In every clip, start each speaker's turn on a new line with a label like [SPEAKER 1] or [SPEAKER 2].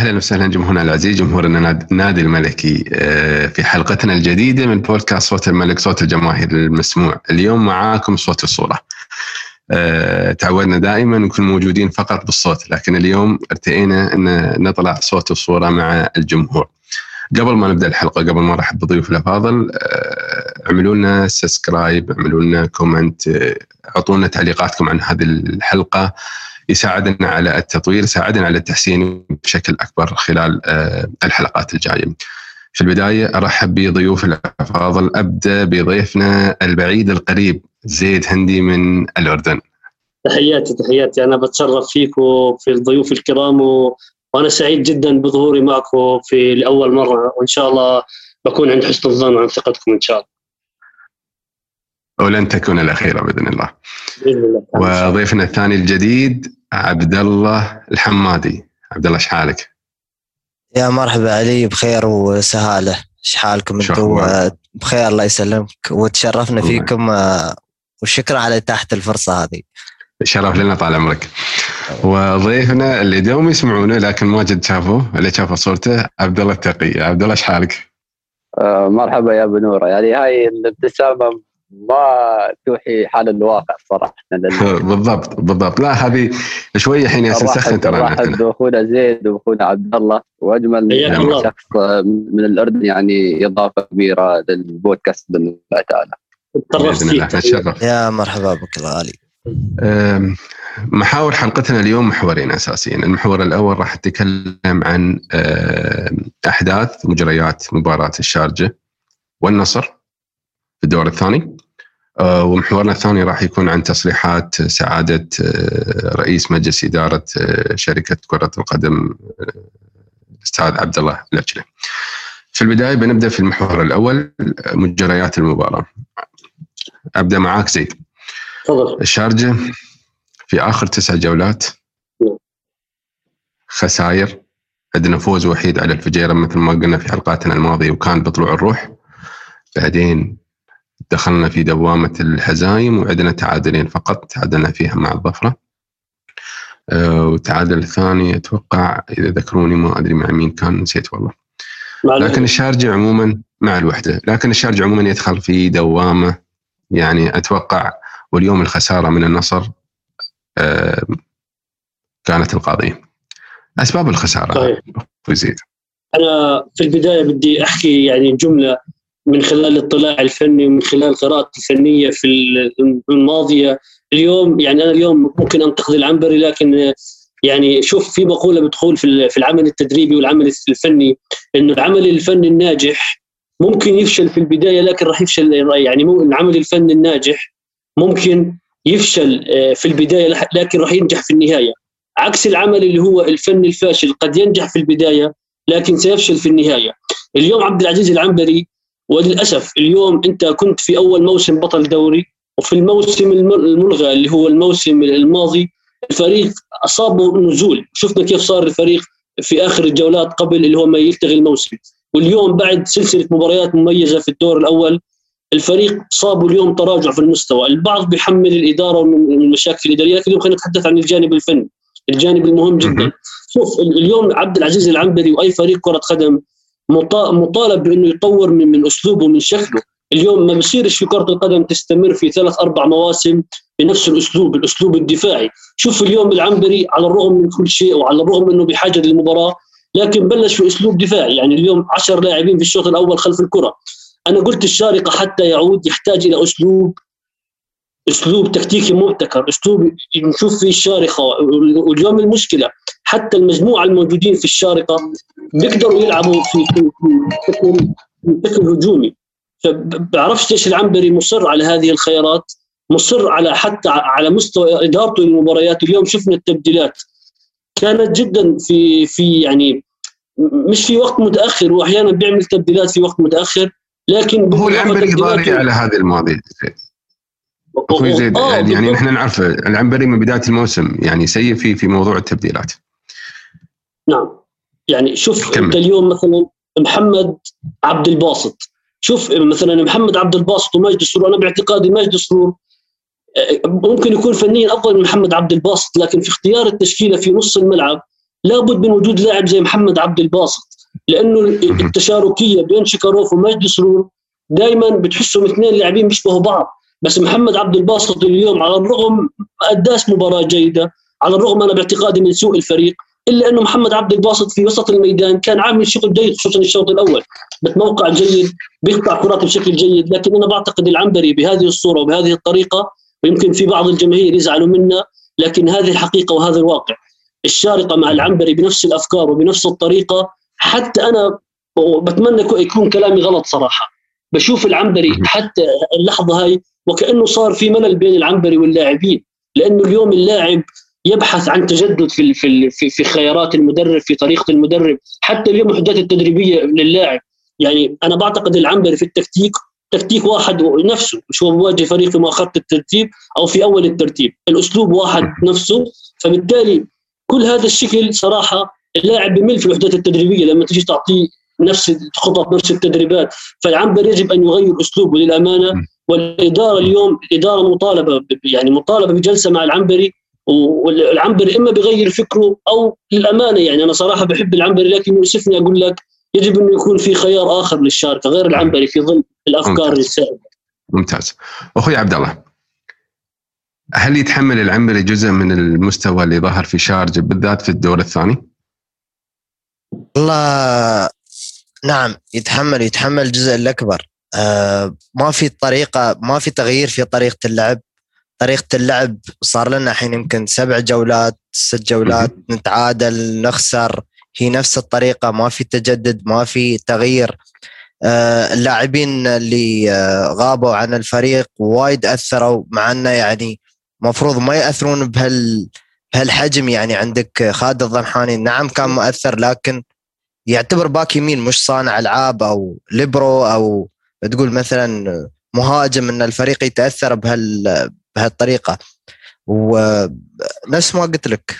[SPEAKER 1] أهلا وسهلا جمهورنا العزيز جمهورنا النادي الملكي آه، في حلقتنا الجديدة من بودكاست صوت الملك صوت الجماهير المسموع. اليوم معاكم صوت الصورة. آه، تعودنا دائما نكون موجودين فقط بالصوت لكن اليوم ارتئينا إن نطلع صوت الصورة مع الجمهور. قبل ما نبدأ الحلقة قبل ما ارحب بضيوف الأفاضل آه، اعملوا لنا subscribe اعملوا لنا comment أعطونا تعليقاتكم عن هذه الحلقة. يساعدنا على التطوير يساعدنا على التحسين بشكل أكبر خلال آه، الحلقات الجاية. في البداية أرحب بضيوف الأفاضل أبدأ بضيفنا البعيد القريب زيد هندي من الأردن.
[SPEAKER 2] تحياتي تحياتي أنا بتشرف فيكم في الضيوف الكرام و... وأنا سعيد جدا بظهوري معكم في لاول مرة وإن شاء الله بكون عند حسن الظن وعند ثقتكم إن شاء الله.
[SPEAKER 1] ولن تكون الأخيرة بإذن الله. بإذن الله. وضيفنا الثاني الجديد عبد الله الحمادي. عبد الله شحالك
[SPEAKER 3] يا مرحبا علي بخير وسهالة. شحالكم أنتم بخير الله يسلمك. وتشرفنا فيكم آه، وشكرا على إتاحة الفرصة هذه.
[SPEAKER 1] شرف لنا طال عمرك. وضيفنا اللي دوم يسمعونه لكن ما جد شافوه اللي شافوا صورته عبد الله التقي. عبد الله شحالك
[SPEAKER 4] آه مرحبا يا بنوره يعني هاي الابتسامة ما توحي حال الواقع صراحة.
[SPEAKER 1] بالضبط بالضبط. لا هذه شوية حين
[SPEAKER 4] يسخن ترى رحب بأخونا زيد وأخونا عبد الله. وأجمل يعني شخص من الاردن يعني إضافة كبيرة للبودكاست باذن الله تعالى
[SPEAKER 1] بإذن الله تشرف
[SPEAKER 3] يا مرحبا بك الغالي
[SPEAKER 1] محاور حلقتنا اليوم محورين أساسيين، المحور الأول راح نتكلم عن أحداث مجريات مباراة الشارجة والنصر في الدور الثاني. ومحورنا الثاني راح يكون عن تصريحات سعادة آه، رئيس مجلس إدارة آه، شركة كرة القدم الأستاذ عبد الله الأجلة في البداية بنبدأ في المحور الأول مجريات المباراة. أبدأ معاك زيد.
[SPEAKER 2] تفضل.
[SPEAKER 1] الشارجة في آخر تسع جولات. نعم. خسائر. عندنا فوز وحيد على الفجيرة مثل ما قلنا في حلقاتنا الماضية وكان بطلوع الروح. بعدين دخلنا في دوامة الهزايم وعندنا تعادلين فقط تعادلنا فيها مع الظفرة. آه، وتعادل الثاني أتوقع إذا ذكروني ما أدري مع مين كان نسيت والله. لكن الشارجة عموما مع الوحدة. لكن الشارجة عموما يدخل في دوامة يعني أتوقع واليوم الخسارة من النصر آه، كانت القاضية أسباب الخسارة
[SPEAKER 2] طيب. أنا في البداية بدي أحكي يعني جملة من خلال الاطلاع الفني ومن خلال قراءتي الفنية في الماضية. اليوم يعني أنا اليوم ممكن أنتقد العنبري لكن يعني شوف في مقولة بتقول في العمل التدريبي والعمل الفني إنه العمل الفني الناجح ممكن يفشل في البداية لكن راح يفشل يعني العمل الفني الناجح ممكن يفشل آه، في البداية لكن راح ينجح في النهاية. عكس العمل اللي هو الفني الفاشل قد ينجح في البداية لكن سيفشل في النهاية. اليوم عبد العزيز العنبري وللأسف اليوم أنت كنت في أول موسم بطل دوري وفي الموسم الملغى اللي هو الموسم الماضي الفريق اصابه نزول. شفنا كيف صار الفريق في آخر الجولات قبل اللي هو ما يلتغي الموسم. واليوم بعد سلسلة مباريات مميزة في الدور الأول الفريق صابوا اليوم تراجع في المستوى. البعض بيحمل الإدارة والمشاكل الاداريه لكن اليوم خلينا نتحدث عن الجانب الفني الجانب المهم جدا. شوف اليوم عبد العزيز العنبري وأي فريق كرة قدم مطالب بأنه يطور من من أسلوبه من شكله. اليوم ما بصيرش في كرة القدم تستمر في ثلاث أربع مواسم بنفس الأسلوب الاسلوب الدفاعي. شوف اليوم العنبري على الرغم من كل شيء وعلى الرغم إنه بحاجة للمباراة لكن بلش في أسلوب دفاعي. يعني اليوم 10 لاعبين في الشوط الأول خلف الكرة. أنا قلت الشارقة حتى يعود يحتاج إلى أسلوب أسلوب تكتيكي مبتكر أسلوب نشوف فيه الشارقة واليوم المشكلة حتى المجموعة الموجودين في الشارقة بيقدروا يلعبوا في في بشكل هجومي. فبعرفش ليش العنبري مصر على هذه الخيارات مصر على حتى على مستوى إدارته للمباريات. اليوم شفنا التبديلات كانت جدا في في يعني مش في وقت متأخر واحيانا بيعمل تبديلات في وقت متأخر لكن
[SPEAKER 1] هو العنبري ضاري على هذه الماضي أخوي زيد آه يعني نحن نعرف العنبري من بداية الموسم يعني سيء في في موضوع التبديلات.
[SPEAKER 2] نعم. يعني شوف كمل. انت اليوم مثلا محمد عبد الباسط. شوف مثلا محمد عبد الباسط ومجد السرور أنا باعتقادي مجد السرور آه، ممكن يكون فنيا افضل من محمد عبد الباسط لكن في اختيار التشكيلة في نص الملعب لابد من وجود لاعب زي محمد عبد الباسط لأنه التشاركية بين شيكاروف ومجد سرور دائما بتحسهم اثنين لاعبين بيشبهوا بعض. بس محمد عبد الباسط اليوم على الرغم اداس مباراة جيدة على الرغم أنا باعتقادي من سوء الفريق إلا أنه محمد عبد الباسط في وسط الميدان كان عامل شغل جيد خصوصا الشوط الأول بتموقع جيد بيقطع كرات بشكل جيد لكن أنا بعتقد العنبري بهذه الصورة وبهذه الطريقة ويمكن في بعض الجماهير يزعلوا منا لكن هذه الحقيقة وهذا الواقع. الشارقة مع العنبري بنفس الأفكار وبنفس الطريقة حتى أنا بتمنى يكون كلامي غلط صراحة. بشوف العنبري حتى اللحظة هاي وكأنه صار في ملل بين العنبري واللاعبين لأنه اليوم اللاعب يبحث عن تجدد في في في خيارات المدرب في طريقة المدرب حتى اليوم الوحدات التدريبية للاعب. يعني أنا بعتقد العنبري في التكتيك تكتيك واحد نفسه مش هو بواجه فريق في مؤخره الترتيب أو في أول الترتيب الأسلوب واحد نفسه. فبالتالي كل هذا الشكل صراحة اللاعب بمل في الوحدات التدريبية لما تيجي تعطيه نفس الخطط نفس التدريبات فالعنبر يجب أن يغير أسلوبه للأمانة والإدارة اليوم إدارة مطالبة يعني مطالبة بجلسة مع العنبري والعنبري إما بغير فكره أو للأمانة يعني أنا صراحة بحب العنبري لكن يؤسفني أقول لك يجب انه يكون في خيار آخر للشاركه غير العنبري في ظل الأفكار السائدة.
[SPEAKER 1] ممتاز. أخوي عبد الله هل يتحمل العنبري جزء من المستوى اللي ظهر في شارجة بالذات في الدور الثاني؟
[SPEAKER 5] والله نعم يتحمل يتحمل الجزء الأكبر. آه ما في طريقة ما في تغيير في طريقة اللعب. طريقة اللعب صار لنا الحين يمكن سبع جولات ست جولات نتعادل نخسر. هي نفس الطريقة ما في تجدد ما في تغيير. آه اللاعبين اللي آه غابوا عن الفريق وايد أثروا مع إنه يعني مفروض ما يأثرون بهال بهالحجم يعني عندك خالد الضنحاني نعم كان مؤثر لكن يعتبر back يمين مش صانع ألعاب أو ليبرو أو تقول مثلا مهاجم إن الفريق يتأثر بهال بهالطريقة. ونفس ما قلت لك.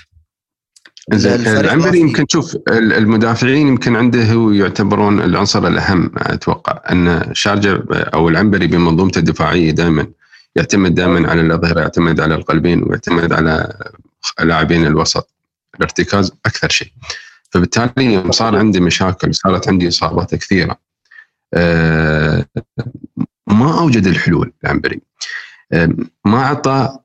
[SPEAKER 1] العنبري يمكن تشوف المدافعين يمكن عنده هو يعتبرون العنصر الأهم أتوقع. إن شارجه أو العنبري بمنظومته الدفاعية دائما يعتمد دائما على الأظهرة يعتمد على القلبين ويعتمد على لاعبين الوسط. الارتكاز أكثر شيء. فبالتالي صار عندي مشاكل صارت عندي إصابات كثيرة. آه، ما أوجد الحلول العنبري آه، ما أعطى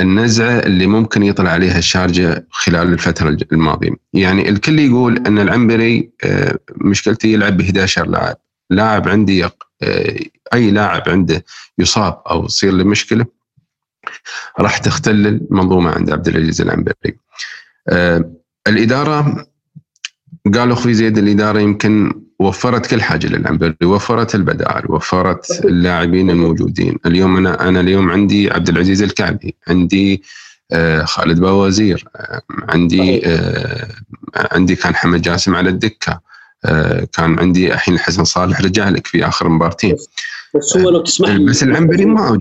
[SPEAKER 1] النزعة اللي ممكن يطلع عليها الشارجة خلال الفترة الماضية، يعني الكل يقول إن العنبري آه، مشكلته يلعب ب 11 لاعب، لاعب عندي أي لاعب عنده يصاب أو تصير له مشكلة راح تختل المنظومه عند عبد العزيز العنبري. الإدارة قالوا أخوي زيد الإدارة يمكن وفرت كل حاجة للعنبري وفرت البدائل وفرت اللاعبين الموجودين. اليوم أنا أنا اليوم عندي عبد العزيز الكعبي عندي آه خالد باوزير آه عندي آه عندي كان حمد جاسم على الدكة آه كان عندي الحين حسن صالح رجع لك في آخر مبارتين.
[SPEAKER 2] بس هو لو تسمح لي
[SPEAKER 1] بس العنبري ما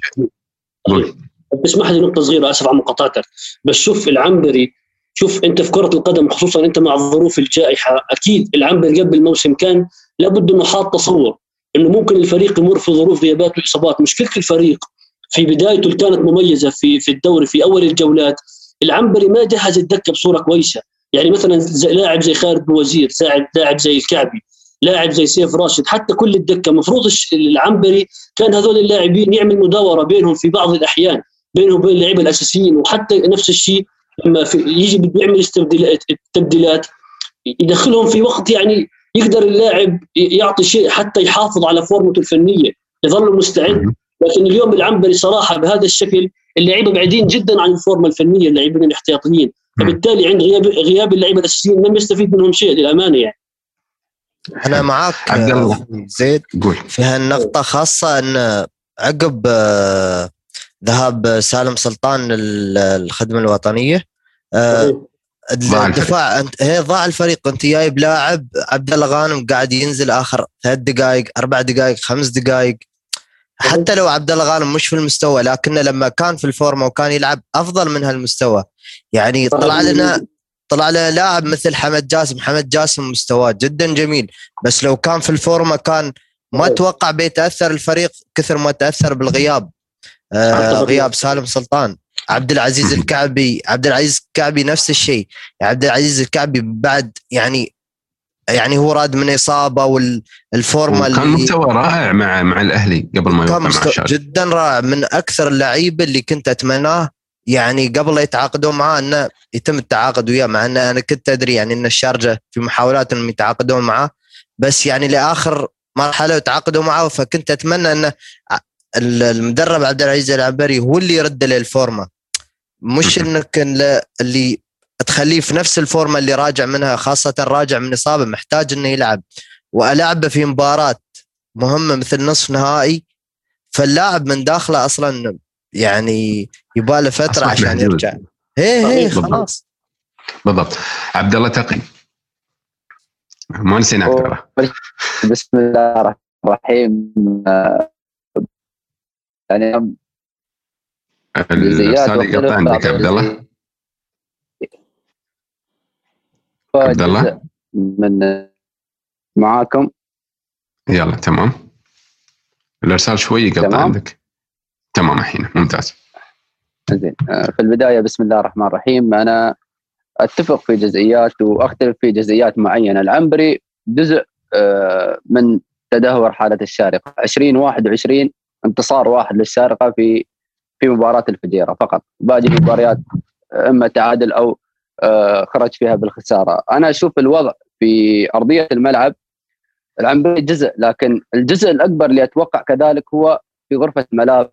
[SPEAKER 1] أوجد.
[SPEAKER 2] تسمح لي نقطة صغيرة أسف على مقاطعتك بس شوف العنبري شوف انت في كرة القدم خصوصا انت مع ظروف الجائحة أكيد العنبر قبل الموسم كان لابد إنه حاط تصور إنه ممكن الفريق يمر في ظروف غيابات وإصابات. مشكله الفريق في بدايته اللي كانت مميزة في في الدوري في أول الجولات العنبري ما جهز الدكة بصورة كويسة. يعني مثلا زي لاعب زي خالد بوزير لاعب زي الكعبي لاعب زي سيف راشد حتى كل الدكة المفروض العنبري كان هذول اللاعبين يعمل مداورة بينهم في بعض الأحيان بينهم وبين اللعيبه الأساسيين وحتى نفس الشيء لما في يجي بده يعمل استبدالات يدخلهم في وقت يعني يقدر اللاعب يعطي شيء حتى يحافظ على فورمته الفنية يظل مستعد. لكن اليوم العنبري صراحة بهذا الشكل اللعيبة بعيدين جدا عن الفورمة الفنية اللاعبين الاحتياطيين. فبالتالي عند غياب غياب اللعيبة الأساسيين لم يستفيد منهم شيء للأمانة يعني.
[SPEAKER 5] أنا معك زيد. في هالنقطة خاصة إن عقب آه، ذهاب سالم سلطان للخدمة الوطنية. آه، الدفاع انت هي ضاع الفريق. انت جايب لاعب عبد الله غانم قاعد ينزل آخر ثلاث دقائق أربع دقائق خمس دقائق. حتى لو عبد الله غانم مش في المستوى لكنه لما كان في الفورمة وكان يلعب أفضل من هالمستوى. يعني طلع لنا طلع لنا لاعب مثل حمد جاسم. حمد جاسم مستواه جدا جميل. بس لو كان في الفورمة كان ما أتوقع بيتأثر الفريق كثر ما تأثر بالغياب. آه غياب سالم سلطان. عبد العزيز الكعبي عبد العزيز الكعبي نفس الشيء. عبد العزيز الكعبي بعد يعني يعني هو راد من إصابة والفورمه
[SPEAKER 1] كان مستوى رائع مع مع الأهلي قبل ما يوقع مع الشارع
[SPEAKER 5] جدا رائع. من أكثر اللعيبة اللي كنت أتمناه يعني قبل لا يتعاقدون معاه إنه يتم التعاقد وياه مع إنه أنا كنت أدري يعني إن الشارجة في محاولات إنهم يتعاقدون معاه. بس يعني لآخر مرحلة وتعاقدوا معاه فكنت أتمنى إنه المدرب عبد العزيز العبري هو اللي يرد له الفورمه مش إنك اللي تخليه في نفس الفورمة اللي راجع منها خاصة راجع من إصابة محتاج إنه يلعب. والعبه في مباراة مهمة مثل نصف نهائي فاللاعب من داخله أصلا يعني يباله فترة عشان يرجع. هي هي خلاص.
[SPEAKER 1] بالضبط. عبد الله تقي ما نسيناك ترى
[SPEAKER 4] بسم الله الرحمن الرحيم. يعني
[SPEAKER 1] الرسالة يقطع عندك عبد الله. عبد الله؟
[SPEAKER 4] من معاكم.
[SPEAKER 1] يلا تمام. الإرسال شوي يقطع عندك. تمام الحين. ممتاز.
[SPEAKER 4] زين. آه، في البداية بسم الله الرحمن الرحيم. أنا أتفق في جزئيات وأختلف في جزئيات معينة. العنبري جزء آه، من تدهور حالة الشارقة. 2021 انتصار واحد للشارقه في في مباراة الفجيرة فقط. باقي المباريات إما تعادل أو آه، خرج فيها بالخسارة. أنا أشوف الوضع في أرضية الملعب العنبري جزء لكن الجزء الأكبر اللي أتوقع كذلك هو في غرفة الملابس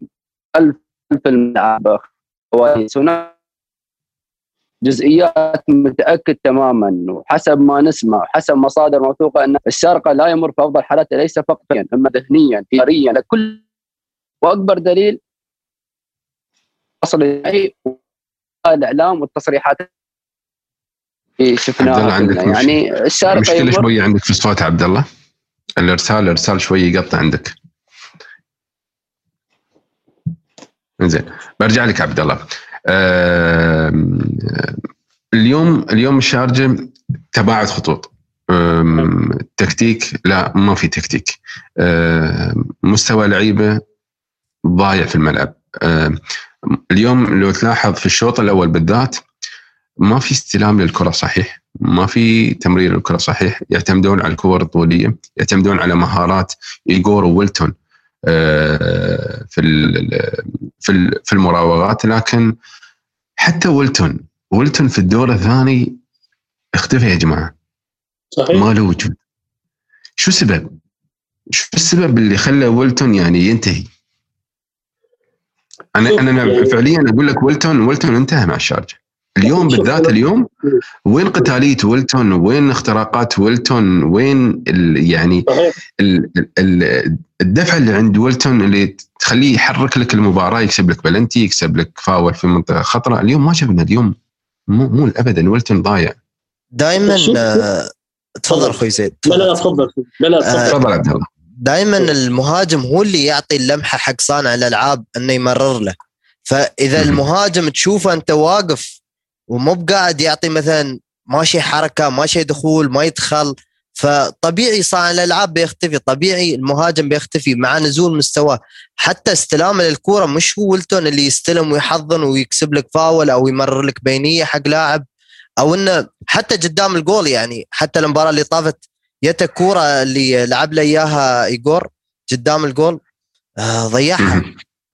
[SPEAKER 4] ألف في الملعب جزئيات متأكد تماما وحسب ما نسمع وحسب مصادر موثوقة إن الشارقه لا يمر في أفضل حالاته ليس فقط إما ذهنيا اداريا لكل وأكبر دليل اصل الإعلام والتصريحات اللي شفناها يعني
[SPEAKER 1] الشارقه مشكلة شوية عندك في الصوت عبد الله. الارسال الارسال شوي يقطع عندك. زين برجع لك عبد الله. اليوم اليوم الشارجة تباعد خطوط. تكتيك لا ما في تكتيك. مستوى لعيبة ضايع في الملعب. اليوم لو تلاحظ في الشوط الأول بالذات ما في استلام للكرة صحيح ما في تمرير للكرة صحيح. يعتمدون على الكور الطوليه يعتمدون على مهارات ايجور وويلتون في في في المراوغات. لكن حتى ويلتون ويلتون في الدور الثاني اختفى يا جماعة. صحيح. ما له وجود. شو السبب؟ شو السبب اللي خلى ويلتون يعني ينتهي؟ أنا أنا يعني فعليا أقول لك ويلتون ويلتون انتهى مع الشارقة اليوم بالذات اليوم وين قتالية ويلتون؟ وين اختراقات ويلتون؟ وين ال يعني ال ال الدفعه اللي عند ويلتون اللي تخليه يحرك لك المباراة يكسب لك بلنتي يكسب لك فاول في منطقة خطرة. اليوم ما شفنا اليوم مو مو ابدا ويلتون ضايع.
[SPEAKER 5] دائما آه، تفضل أخوي زيد
[SPEAKER 2] لا لا تفضل. لا لا
[SPEAKER 1] تفضل عبد الله.
[SPEAKER 5] دائما المهاجم هو اللي يعطي اللمحة حق صانع الألعاب إنه يمرر له. فإذا المهاجم تشوفه أنت واقف ومو بقاعد يعطي مثلا ماشي حركة ماشي دخول ما يدخل فطبيعي صانع الألعاب بيختفي طبيعي المهاجم بيختفي مع نزول مستواه. حتى استلامه للكوره مش هو ولتون اللي يستلم ويحضن ويكسب لك فاول أو يمرر لك بينية حق لاعب أو إنه حتى قدام الجول يعني حتى المباراة اللي طافت يت الكوره اللي لعب له إياها ايجور قدام الجول آه ضيعها.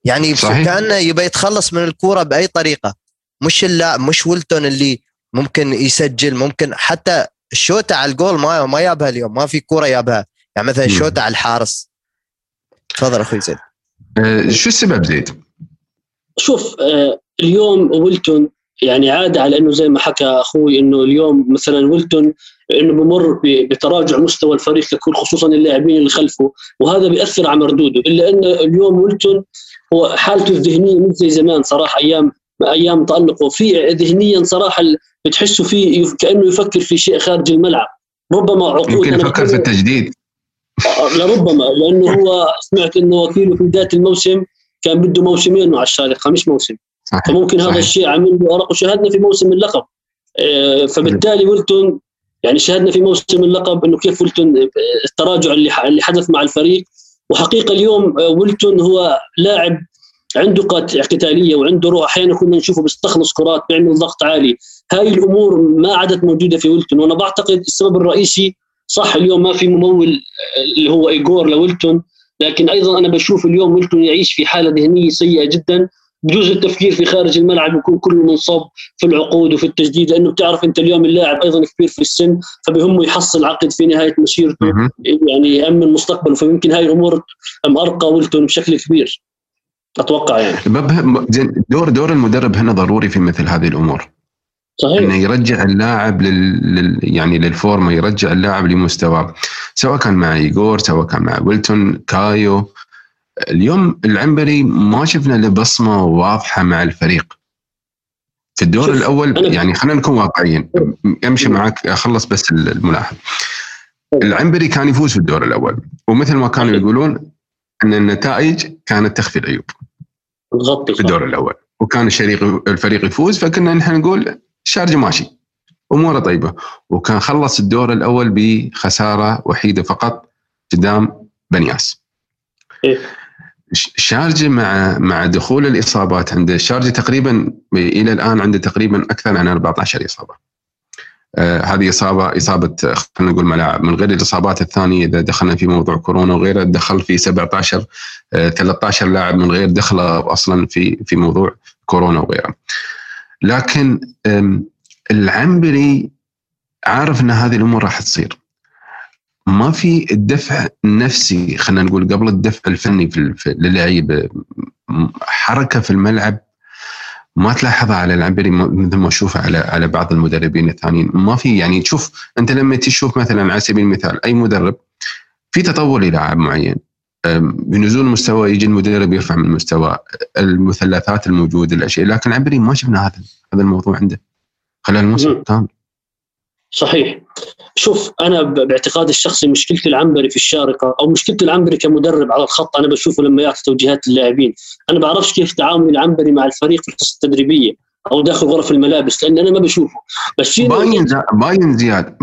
[SPEAKER 5] يعني صحيح. كانه يبي يتخلص من الكورة بأي طريقة؟ مش اللاعب مش ولتون اللي ممكن يسجل ممكن حتى الشوطة على الجول ما ما يابها اليوم ما في كورة يابها. يعني مثلا الشوطة على الحارس. تفضل أخوي زيد.
[SPEAKER 1] أه شو السبب زيد؟
[SPEAKER 2] شوف أه اليوم ويلتون يعني عاد على إنه زي ما حكى أخوي إنه اليوم مثلا ويلتون انه بمر بتراجع مستوى الفريق ككل خصوصا اللاعبين اللي خلفه وهذا بيأثر على مردوده. إلا انه اليوم ويلتون هو حالته الذهنية مش زي زمان صراحة أيام أيام تألقه. في ذهنيا صراحة بتحسه في كأنه يفكر في شيء خارج الملعب. ربما
[SPEAKER 1] عقود يمكن يفكر في التجديد.
[SPEAKER 2] آه، لربما لأنه هو سمعت إنه وكيله في بداية الموسم كان بده موسمين مع الشارقه مش موسم. صحيح. فممكن صحيح. هذا الشيء عمل له أرق وشاهدنا في موسم اللقب. آه، فبالتالي ولتون يعني شاهدنا في موسم اللقب إنه كيف ولتون آه، التراجع اللي اللي حدث مع الفريق. وحقيقة اليوم ولتون هو لاعب عنده قتاليه وعنده روح. أحيانا كنا نشوفه بيستخلص كرات بيعمل ضغط عالي. هاي الأمور ما عادت موجودة في ويلتون. وأنا بعتقد السبب الرئيسي صح اليوم ما في ممول اللي هو ايجور لويلتون. لكن أيضا أنا بشوف اليوم ويلتون يعيش في حالة ذهنية سيئة جدا. بجوز التفكير في خارج الملعب يكون كله منصب في العقود وفي التجديد لأنه بتعرف أنت اليوم اللاعب أيضا كبير في السن فبهمه يحصل عقد في نهاية مسيرته يعني يأمن مستقبله فيمكن هاي الأمور مأرقه ويلتون بشكل كبير أتوقع يعني.
[SPEAKER 1] دور دور المدرب هنا ضروري في مثل هذه الأمور. صحيح. إنه يرجع اللاعب لل... لل... يعني للفورمة يرجع اللاعب لمستواه. سواء كان مع ايجور سواء كان مع ويلتون كايو اليوم العنبري ما شفنا له بصمة واضحة مع الفريق. في الدور الأول يعني خلينا نكون واقعيين. أمشي معك أخلص بس الملاحظ العنبري كان يفوز في الدور الأول ومثل ما كانوا يقولون إن النتائج كانت تخفي العيوب في الدور الأول. وكان الشريك الفريق يفوز فكنا نحن نقول الشارجه ماشي. أموره طيبة. وكان خلص الدور الأول بخسارة وحيدة فقط قدام بنياس. إيه؟ شارجه مع مع دخول الإصابات عنده شارجه تقريبا إلى الآن عنده تقريبا أكثر من 14 إصابة. آه هذه إصابة إصابة خلينا نقول ملاعب من غير الإصابات الثانية إذا دخلنا في موضوع كورونا وغيره دخل في 17 آه 13 لاعب من غير دخلة أصلا في في موضوع كورونا وغيره. لكن العنبري عارف إن هذه الأمور راح تصير ما في الدفع النفسي خلينا نقول قبل الدفع الفني في للعيبه حركة في الملعب ما تلاحظها على العنبري مثل ما أشوفها على على بعض المدربين الثانيين. ما في يعني تشوف أنت لما تشوف مثلا على سبيل المثال أي مدرب في تطور للاعب معين بنزول مستوى يجي المدرب يرفع من مستوى المثلثات الموجودة الأشياء لكن عبري ما شفنا هذا هذا الموضوع عنده. خلال الموسم كامل
[SPEAKER 2] صحيح. شوف أنا باعتقادي الشخصي مشكله العنبري في الشارقة أو مشكله العنبري كمدرب على الخط أنا بشوفه لما يعطي توجيهات للاعبين. أنا بعرفش كيف تعامل العنبري مع الفريق في القصة التدريبية أو داخل غرف الملابس لأن أنا ما بشوفه.
[SPEAKER 1] بس باين باين زياد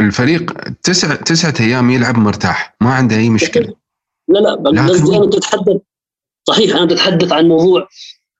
[SPEAKER 1] الفريق تسع تسعة أيام يلعب مرتاح ما عنده أي مشكلة.
[SPEAKER 2] لا لا قصدي أنا تتحدث صحيح أنا بتحدث عن موضوع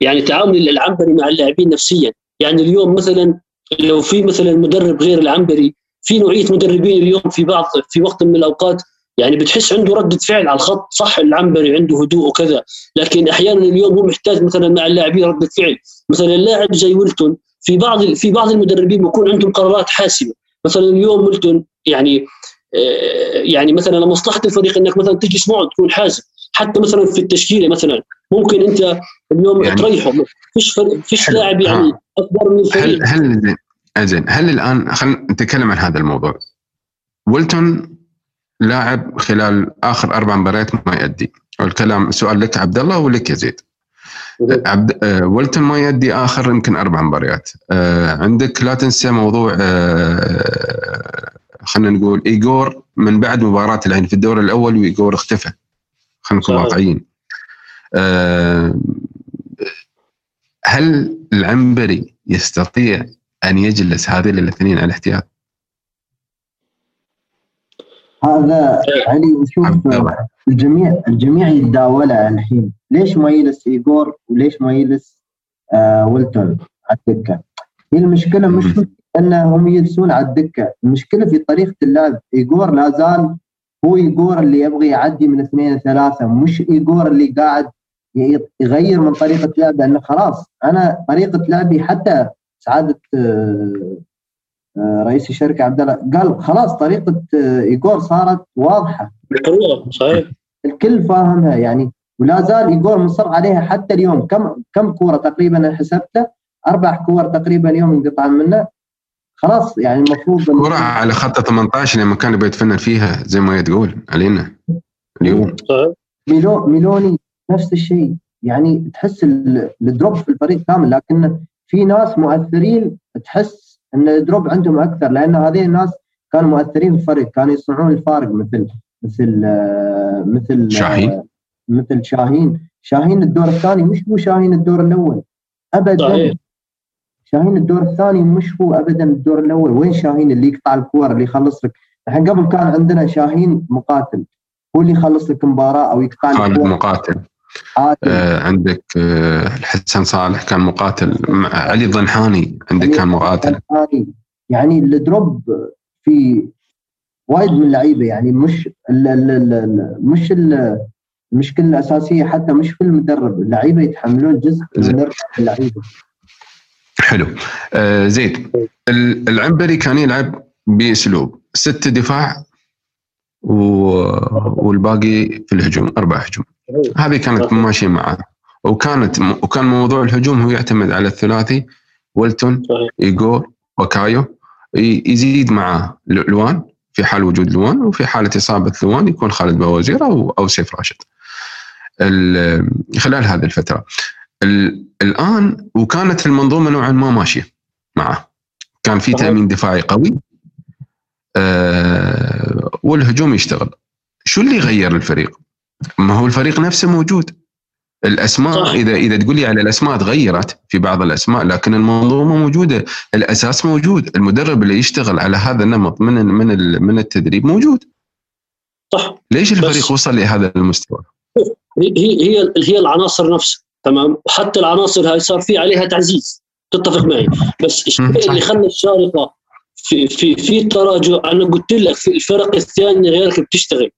[SPEAKER 2] يعني تعامل العنبري مع اللاعبين نفسيا. يعني اليوم مثلا لو في مثلا مدرب غير العنبري في نوعية مدربين اليوم في بعض في وقت من الأوقات يعني بتحس عنده ردة فعل على الخط صح العنبري عنده هدوء وكذا لكن أحيانا اليوم هو محتاج مثلا مع اللاعبين ردة فعل. مثلا اللاعب زي ويلتون في بعض في بعض المدربين بيكون عندهم قرارات حاسمة. مثلا اليوم ويلتون يعني آه، يعني مثلا لمصلحة الفريق إنك مثلا تجلس معه تكون حازم حتى مثلا في التشكيلة مثلا ممكن أنت اليوم يعني تريحه. فيش فيش لاعب يعني أكبر من
[SPEAKER 1] الفريق هل هل زين هل الان خلينا نتكلم عن هذا الموضوع. ويلتون لاعب خلال آخر أربع مباريات ما يؤدي. والكلام سؤال لك عبد الله ولك يا زيد عبد آه ولتون ما يؤدي آخر يمكن أربع مباريات. آه عندك لا تنسى موضوع آه خلينا نقول ايجور من بعد مباراة العين في الدور الأول وايجور اختفى. خلينا نكون واقعيين. أه هل العنبري يستطيع أن يجلس هذين الاثنين على الاحتياط؟
[SPEAKER 5] هذا علي شوف الجميع الجميع يتداولها الحين. ليش ما يجلس ايجور وليش ما يجلس آه ولتون على الدكة؟ هي المشكلة مش أنهم يجلسون على الدكة، المشكلة في طريقة اللعب، ايجور لا زال هو ايجور اللي يبغى يعدي من اثنين ثلاثة مش ايجور اللي قاعد يغير من طريقة لعبه انه خلاص أنا طريقة لعبي حتى سعادة آه، آه، رئيس الشركة عبد الله قال خلاص طريقة آه، ايجور صارت واضحة.
[SPEAKER 2] صحيح.
[SPEAKER 5] الكل فاهمها يعني ولا زال ايجور مصر عليها حتى اليوم. كم كم كورة تقريبا حسبته؟ أربع كور تقريبا اليوم انقطع منه خلاص يعني المفروض
[SPEAKER 1] كرة على خط 18 لما كان بيتفنن فيها زي ما تقول علينا. اليوم.
[SPEAKER 5] ميلو ميلوني نفس الشيء. يعني تحس ال drop في الفريق كامل لكن في ناس مؤثرين تحس إن ال drop عندهم أكثر لأن هذه الناس كانوا مؤثرين في الفريق كانوا يصنعون الفارق مثل مثل مثل
[SPEAKER 1] شاهين.
[SPEAKER 5] مثل شاهين. شاهين الدور الثاني مش هو شاهين الدور الأول. ابدا. صحيح. شاهين الدور الثاني مش هو ابدا الدور الأول. وين شاهين اللي يقطع الكور اللي يخلص لك؟ الحين قبل كان عندنا شاهين مقاتل. هو اللي يخلص لك مباراة أو يقطع
[SPEAKER 1] خالد مقاتل. آه عندك آه الحسن صالح كان مقاتل. علي الضنحاني عندك كان مقاتل.
[SPEAKER 5] يعني الدروب في وايد من اللعيبة. يعني مش ال ال ال مش المشكلة الأساسية حتى مش في المدرب اللعيبة يتحملون جزء من اللعيبة.
[SPEAKER 1] حلو. آه زيد العنبري كان يلعب بأسلوب ست دفاع والباقي في الهجوم أربع هجوم. هذه كانت ماشية معه. وكانت وكان موضوع الهجوم هو يعتمد على الثلاثي ولتون ايجور وكايو يزيد معاه لوان في حال وجود لوان وفي حاله إصابة لوان يكون خالد بوزير أو أو سيف راشد. خلال هذه الفترة. الآن وكانت المنظومة نوعا ما ماشية معه. كان في تأمين دفاعي قوي. آه والهجوم يشتغل. شو اللي غير الفريق؟ ما هو الفريق نفسه موجود. الأسماء صح. إذا إذا تقول لي على الأسماء تغيرت في بعض الأسماء لكن المنظومة موجودة. الأساس موجود. المدرب اللي يشتغل على هذا النمط من من من التدريب موجود.
[SPEAKER 2] صح.
[SPEAKER 1] ليش الفريق وصل لهذا المستوى؟
[SPEAKER 2] هي هي هي العناصر نفسها تمام؟ حتى العناصر هاي صار في عليها تعزيز. تتفق معي؟ بس الشيء اللي خلى الشارقة في في في تراجع أنا قلت لك في الفرق الثانية غيرك بتشتغل.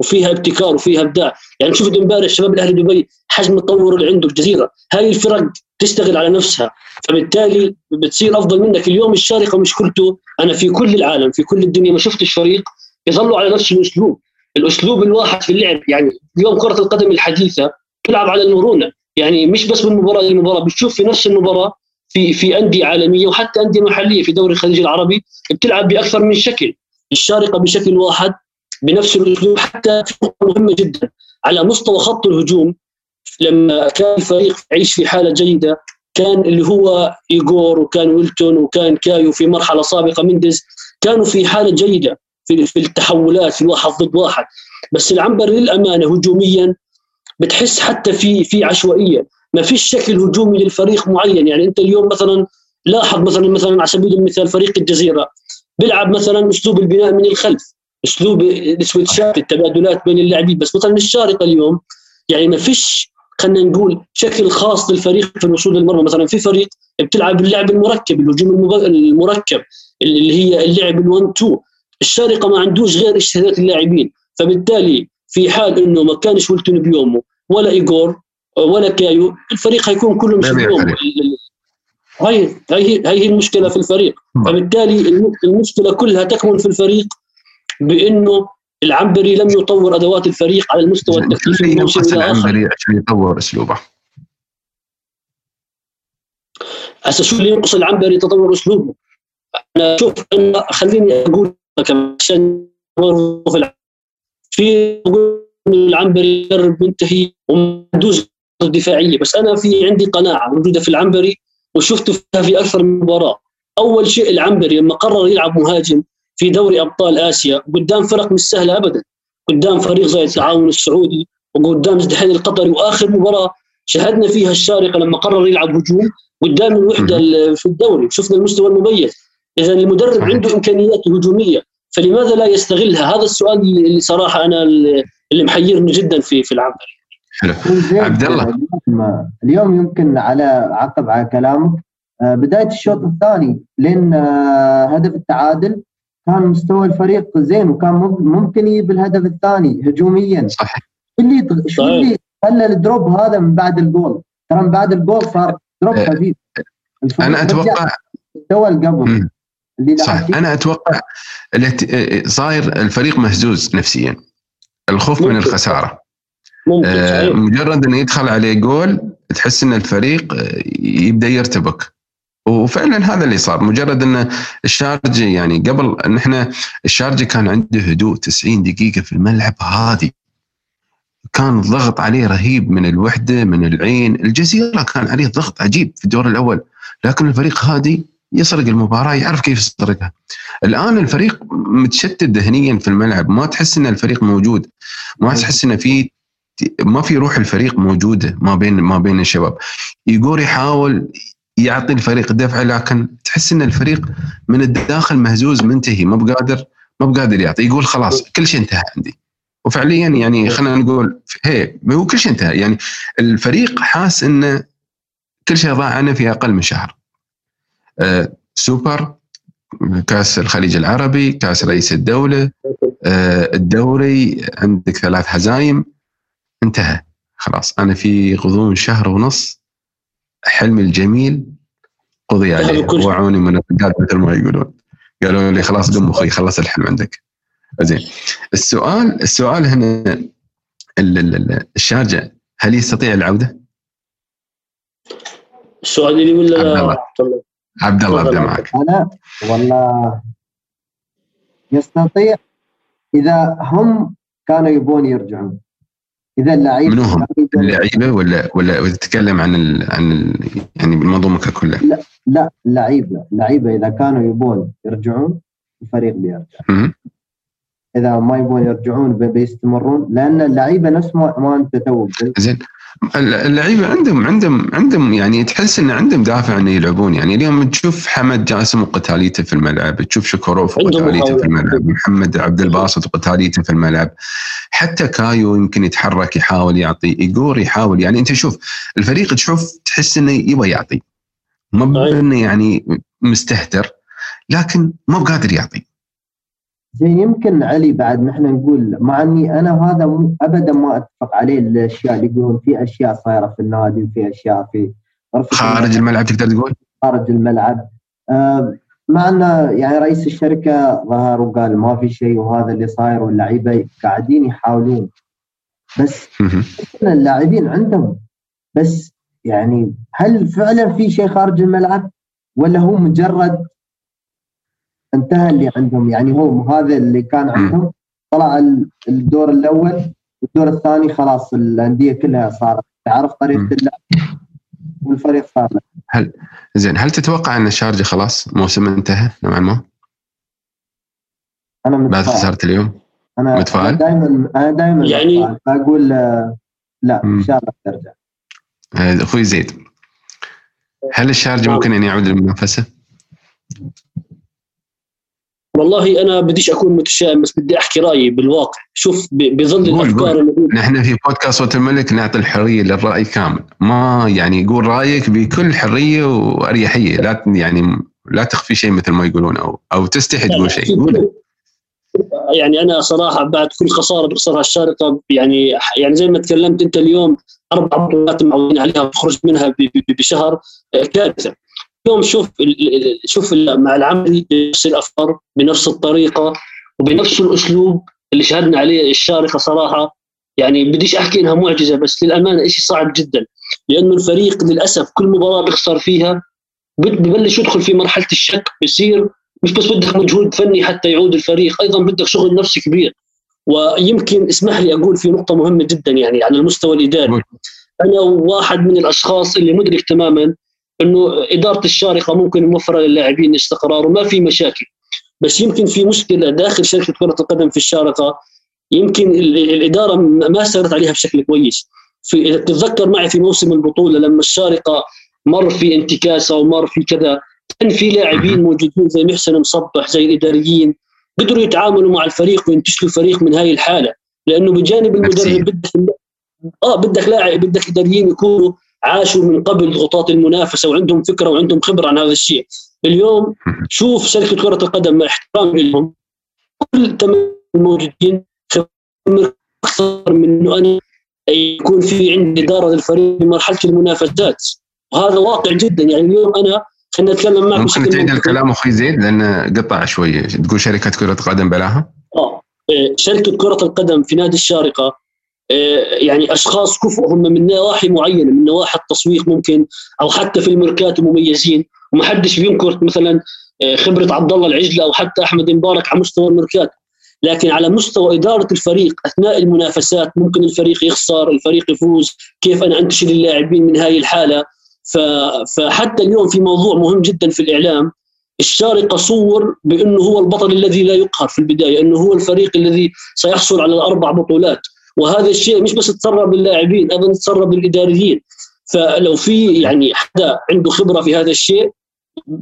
[SPEAKER 2] وفيها ابتكار وفيها إبداع. يعني شفت امبارح شباب الأهلي دبي حجم التطور اللي عنده الجزيره هاي الفرق تشتغل على نفسها. فبالتالي بتصير أفضل منك. اليوم الشارقة مشكلته أنا في كل العالم في كل الدنيا ما شفتش فريق يظلوا على نفس الأسلوب. الأسلوب الواحد في اللعب يعني اليوم كرة القدم الحديثة تلعب على المرونه يعني مش بس من مباراه لمباراه بتشوف في نفس المباراة في في أندية عالمية وحتى أندية محلية في دوري الخليج العربي بتلعب بأكثر من شكل الشارقه بشكل واحد بنفس الأسلوب حتى مهمة جدا. على مستوى خط الهجوم لما كان الفريق يعيش في حالة جيدة كان اللي هو ايجور وكان ويلتون وكان كايو في مرحلة سابقة مندز كانوا في حالة جيدة في في التحولات في واحد ضد واحد. بس العنبر للأمانة هجوميا بتحس حتى في في عشوائية. ما فيش شكل هجومي للفريق معين. يعني أنت اليوم مثلا لاحظ مثلا مثلا على سبيل المثال فريق الجزيرة بيلعب مثلا أسلوب البناء من الخلف أسلوب السويتشات التبادلات بين اللاعبين. بس مثلا الشارقة اليوم يعني ما فيش خلينا نقول شكل خاص للفريق في الوصول للمرمى. مثلا في فريق بتلعب اللعب المركب الهجوم المركب اللي هي اللعب ال1 2 الشارقة ما عندوش غير اجتهادات اللاعبين. فبالتالي في حال إنه ما كانش ولتون بيومه ولا ايجور ولا كايو الفريق حيكون كله مش بيومه هاي هي هي المشكلة في الفريق. فبالتالي المشكلة كلها تكمن في الفريق بإنه العنبري لم يطور أدوات الفريق على المستوى التكتيكي.
[SPEAKER 1] العنبري عشان يطور أسلوبه؟
[SPEAKER 2] هسه شو اللي ينقص العنبري تطور أسلوبه؟ أنا شوف أنا خليني أقول لك عشان في العنبري يدرب منتهي وما عندوش دفاعية. بس أنا في عندي قناعة موجودة في العنبري وشفته فيها في أكثر من مباراة. أول شيء العنبري لما قرر يلعب مهاجم في دوري أبطال آسيا قدام فرق مش سهلة ابدا. قدام فريق زي التعاون السعودي وقدام الاتحاد القطري وآخر مباراة شاهدنا فيها الشارقة لما قرر يلعب هجوم قدام الوحدة في الدوري. شفنا المستوى المميز. اذا المدرب عنده إمكانيات هجومية. فلماذا لا يستغلها؟ هذا السؤال اللي صراحة أنا اللي محيرني جدا في في العمل.
[SPEAKER 1] حلو. عبد الله.
[SPEAKER 5] اليوم يمكن على عقب على كلامك. آه، بداية الشوط الثاني لين آه، هدف التعادل كان مستوى الفريق زين وكان ممكن يجيب الهدف الثاني هجوميا.
[SPEAKER 1] صح
[SPEAKER 5] اللي شو اللي خلى ال drop هذا من بعد الجول؟ ترى من بعد الجول صار drop آه، خفيف.
[SPEAKER 1] أنا أتوقع
[SPEAKER 5] مستوى قبل
[SPEAKER 1] صح أنا أتوقع صاير الفريق مهزوز نفسيا. الخوف من الخسارة. آه مجرد إنه يدخل عليه جول تحس إن الفريق يبدأ يرتبك. وفعلا هذا اللي صار. مجرد ان الشارجي يعني قبل إن إحنا الشارجي كان عنده هدوء 90 دقيقة في الملعب هادي. كان الضغط عليه رهيب من الوحدة من العين. الجزيرة كان عليه ضغط عجيب في الدور الأول. لكن الفريق هادي يسرق المباراة يعرف كيف يسرقها. الآن الفريق متشتت ذهنيا في الملعب ما تحس إن الفريق موجود. ما تحس إن في ما في روح الفريق موجودة ما بين ما بين الشباب. يقول يحاول يعطي الفريق دفعه لكن تحس إن الفريق من الداخل مهزوز منتهي ما بقادر ما بقادر يعطي. يقول خلاص كل شيء انتهى عندي. وفعليا يعني خلينا نقول هي هو كل شيء انتهى. يعني الفريق حاس انه كل شيء ضاع عنه في أقل من شهر. سوبر كأس الخليج العربي كأس رئيس الدولة آه الدوري عندك ثلاث هزايم انتهى. خلاص أنا في غضون شهر ونص حلمي الجميل قضي عليه. وعوني من الرجال مثل ما يقولون. قالوا لي خلاص قم أخوي خلص الحلم عندك. زين. السؤال السؤال هنا الشارجة هل يستطيع العودة؟
[SPEAKER 2] السؤال لي ولا عبد
[SPEAKER 1] الله. عبد الله ابدا معك.
[SPEAKER 5] أنا والله يستطيع إذا هم كانوا يبون يرجعون. إذا اللعيبه
[SPEAKER 1] منو هم؟ اللعيبة ولا ولا تتكلم عن ال عن ال يعني بالمنظومة ككل؟
[SPEAKER 5] لا لا اللعيبه اللعيبه إذا كانوا يبون يرجعون الفريق بيرجع. إذا ما يبون يرجعون بيستمرون لأن اللعيبة نفس ما, ما أنت تو
[SPEAKER 1] زين. اللعيبة عندهم عندهم عندهم يعني تحس إن عندهم دافع إنه يلعبون. يعني اليوم تشوف حمد جاسم وقتاليته في الملعب تشوف شكوروف وقتاليته في الملعب محمد عبد الباسط وقتاليته في الملعب. حتى كايو يمكن يتحرك يحاول يعطي ايجور يحاول. يعني أنت شوف الفريق تشوف تحس إنه يبغى يعطي. ما بانه يعني مستهتر لكن ما بقادر يعطي.
[SPEAKER 5] زين يمكن علي بعد نحن نقول مع إني أنا هذا مو ابدا ما أتفق عليه الأشياء اللي يقولون في أشياء صايرة في النادي وفي أشياء في
[SPEAKER 1] خارج الملعب. تقدر تقول؟
[SPEAKER 5] خارج الملعب. آه مع انه يعني رئيس الشركة ظهر وقال ما في شيء وهذا اللي صاير واللعيبه قاعدين يحاولون. بس اللاعبين عندهم. بس يعني هل فعلا في شيء خارج الملعب ولا هو مجرد انتهى اللي عندهم. يعني هو هذا اللي كان عندهم. طلع الدور الأول والدور الثاني خلاص الأندية كلها صارت. تعرف طريقة اللعب؟ والفريق صار.
[SPEAKER 1] هل زين هل تتوقع أن الشارجه خلاص موسم انتهى نوعا ما؟
[SPEAKER 5] أنا متفائل.
[SPEAKER 1] بعد خسارة اليوم؟
[SPEAKER 5] أنا
[SPEAKER 1] متفائل؟
[SPEAKER 5] دائما أنا دائما
[SPEAKER 2] يعني
[SPEAKER 5] أقول لا إن شاء الله ترجع.
[SPEAKER 1] أخوي زيد هل الشارجه ممكن أن يعود للمنافسه؟
[SPEAKER 2] والله أنا بديش أكون متشائم بس بدي أحكي رأيي بالواقع. شوف بظل الأفكار
[SPEAKER 1] نحن في بودكاست صوت الملك نعطي الحرية للرأي كامل. ما يعني قول رأيك بكل حرية وأريحية. لا يعني لا تخفي شيء مثل ما يقولون أو أو تستحي تقول شيء. قول.
[SPEAKER 2] يعني أنا صراحة بعد كل خسارة بخسرها الشارقة يعني يعني زي ما تكلمت أنت اليوم أربع بطولات معودين عليها بخرج منها بشهر كارثه اليوم شوف شوف مع العمل بنفس الأفكار بنفس الطريقة وبنفس الأسلوب اللي شهدنا عليه الشارقة صراحة. يعني بديش أحكي إنها معجزة بس للأمانة شيء صعب جدا. لأنه الفريق للأسف كل مباراة بيخسر فيها ببلش يدخل في مرحلة الشك بصير مش بس بدك مجهود فني حتى يعود الفريق أيضا بدك شغل نفسي كبير. ويمكن اسمح لي أقول في نقطة مهمة جدا يعني على المستوى الإداري. أنا واحد من الأشخاص اللي مدرك تماما إنه إدارة الشارقة ممكن موفرة للاعبين استقرار وما في مشاكل. بس يمكن في مشكلة داخل شركة كرة القدم في الشارقة يمكن الإدارة ما سارت عليها بشكل كويس. في اذا تتذكر معي في موسم البطولة لما الشارقة مر في انتكاسة ومر في كذا كان في لاعبين موجودين زي محسن مصبح زي الإداريين قدروا يتعاملوا مع الفريق وينتشلوا الفريق من هاي الحالة. لأنه بجانب المدرب بدك آه بدك لاعب بدك إداريين يكونوا عاشوا من قبل ضغوطات المنافسة وعندهم فكرة وعندهم خبرة عن هذا الشيء. اليوم شوف شركة كرة القدم مع احترامي لهم. كل الموجودين أكثر من إنه أنا يكون في عندي إدارة للفريق في مرحله المنافسات. وهذا واقع جدا. يعني اليوم أنا خلينا نتكلم معك
[SPEAKER 1] ممكن تعيد الكلام أخوي زيد؟ لأن قطع شوية تقول شركة كرة قدم بلاها؟
[SPEAKER 2] آه. إيه، شركة كرة القدم في نادي الشارقة يعني أشخاص كفؤ هم من نواحي معينة من نواحي التسويق ممكن أو حتى في الميركاتو مميزين. وما حدش بينكر مثلا إيه، خبرة عبد الله العجلة أو حتى أحمد مبارك على مستوى الميركاتو لكن على مستوى إدارة الفريق أثناء المنافسات ممكن الفريق يخسر الفريق يفوز. كيف أنا انتشل اللاعبين من هاي الحالة؟ فحتى اليوم في موضوع مهم جدا في الإعلام. الشارقه صور بأنه هو البطل الذي لا يقهر في البداية أنه هو الفريق الذي سيحصل على الأربع بطولات. وهذا الشيء مش بس تسرب باللاعبين أيضا تسرب بالإداريين. فلو في يعني حدا عنده خبرة في هذا الشيء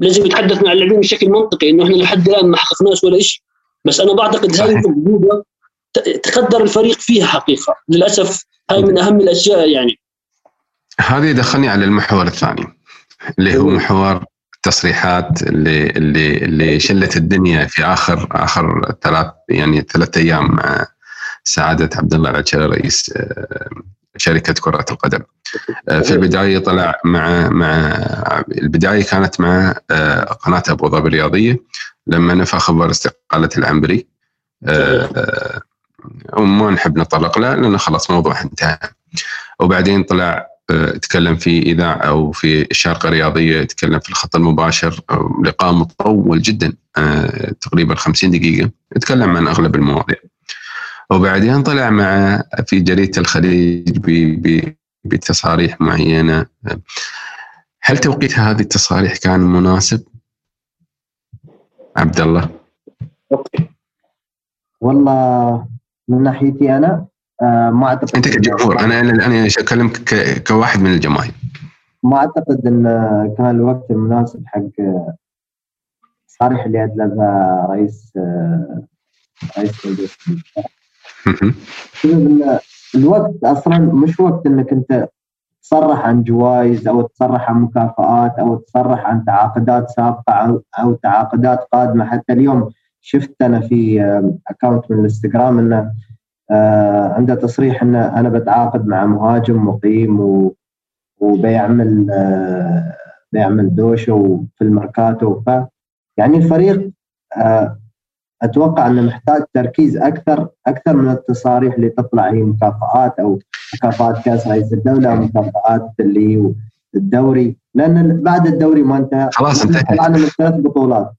[SPEAKER 2] لازم يتحدث مع اللاعبين بشكل منطقي إنه إحنا لحد الآن ما حققناش ولا شيء بس أنا بعتقد هذه الجوده تقدر الفريق فيها حقيقة. للأسف هاي من أهم الأشياء يعني.
[SPEAKER 1] هذا يدخلني على المحور الثاني اللي هو محور التصريحات اللي اللي اللي شلت الدنيا في آخر آخر ثلاث يعني ثلاث أيام مع سعادة عبد الله العشري رئيس آه، شركة كرة القدم. آه، في البداية طلع مع مع البداية كانت مع آه، قناة أبو ظبي الرياضية لما نفى خبر استقالة العنبري وما نحب نطلق له لأنه خلاص موضوع انتهى. وبعدين طلع تكلم في إذاعة أو في الشارقه الرياضيه يتكلم في الخط المباشر لقاء مطول جدا تقريبا 50 دقيقة يتكلم عن أغلب المواضيع. وبعدين طلع مع في جريدة الخليج بتصاريح معينة. هل توقيت هذه التصاريح كان مناسب؟ عبد الله.
[SPEAKER 5] والله من ناحيتي أنا آه ما أعتقد
[SPEAKER 1] أنت كجمهور أنا أنا اكلمك كواحد من الجماهير.
[SPEAKER 5] ما أعتقد إن كان الوقت المناسب حق التصاريح اللي ادلبها رئيس آه، رئيس الوقت أصلا مش وقت إنك أنت تصرح عن جوائز أو تصرح عن مكافآت أو تصرح عن تعاقدات سابقة أو تعاقدات قادمة. حتى اليوم شفت أنا في اكونت من الإنستغرام انه آه، عنده تصريح انه أنا بتعاقد مع مهاجم مقيم وبيعمل آه، بيعمل دوشة في الميركاتو ف يعني الفريق آه، أتوقع أنه محتاج تركيز أكثر أكثر من التصاريح اللي تطلع هي مكافآت أو مكافآت كاس رئيس الدولة أو مكافآت اللي الدوري لأن بعد الدوري ما انتهى.
[SPEAKER 1] خلاص انتهى
[SPEAKER 5] طلعنا من ثلاث بطولات.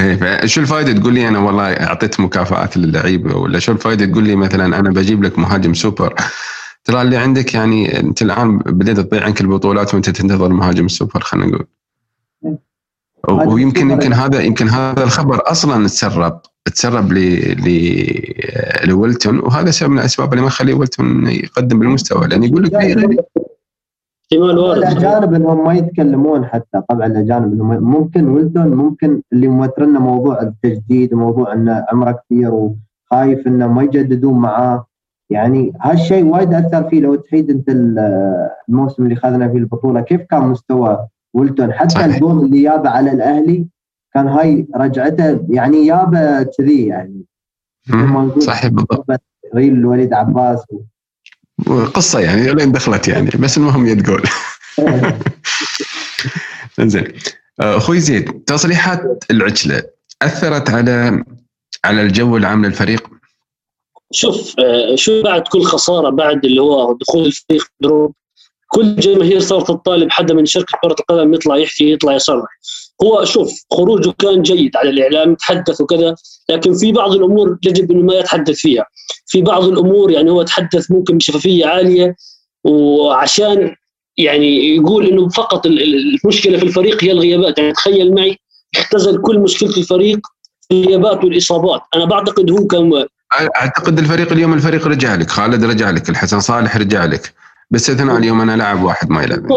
[SPEAKER 1] إيه شو الفائده تقول لي أنا؟ والله أعطيت مكافآت للعيبه ولا شو الفائده تقول لي مثلا أنا بجيب لك مهاجم سوبر؟ ترى اللي عندك يعني أنت الآن بديت تضيع عنك البطولات وأنت تنتظر مهاجم السوبر خلينا نقول. ويمكن يمكن هذا يمكن هذا الخبر أصلا تسرب تسرب ل لويلتون وهذا سبب من الأسباب اللي ما يخلي ويلتون يقدم بالمستوى لأن يقول لك
[SPEAKER 5] احتمال وارد. الأجانب إنهم ما يتكلمون حتى طبعا الأجانب إنهم ممكن ويلتون ممكن اللي موترنا موضوع التجديد موضوع انه عمره كثير وخايف إنه ما يجددون معاه. يعني هالشيء وايد أثر فيه لو تعيد أنت الموسم اللي خذنا فيه البطولة كيف كان مستوى ويلتون. حتى صحيح. الجول اللي جابه على الأهلي كان هاي رجعته يعني يابه كذي يعني.
[SPEAKER 1] صحيح بالضبط.
[SPEAKER 5] ريل وليد عباس
[SPEAKER 1] قصة يعني لين دخلت يعني بس المهم يت جول. زين آه، أخوي زيد تصريحات العجلة أثرت على على الجو العام للفريق؟
[SPEAKER 2] شوف آه، شو بعد كل خسارة بعد اللي هو دخول الفريق دروب كل الجماهير صارت تطالب حدا من شركة كرة القدم يطلع يحكي يطلع يصرح. هو شوف خروجه كان جيد على الإعلام تحدث وكذا لكن في بعض الأمور يجب إنه ما يتحدث فيها. في بعض الأمور يعني هو تحدث ممكن بشفافية عالية وعشان يعني يقول إنه فقط المشكلة في الفريق هي الغيابات. يعني تخيل معي اختزل كل مشكلة الفريق الغيابات والإصابات. أنا بعتقد هو كان
[SPEAKER 1] أعتقد الفريق اليوم الفريق رجع لك خالد رجع لك الحسن صالح رجع لك. باستثناء اليوم أنا لاعب واحد ما يلعب.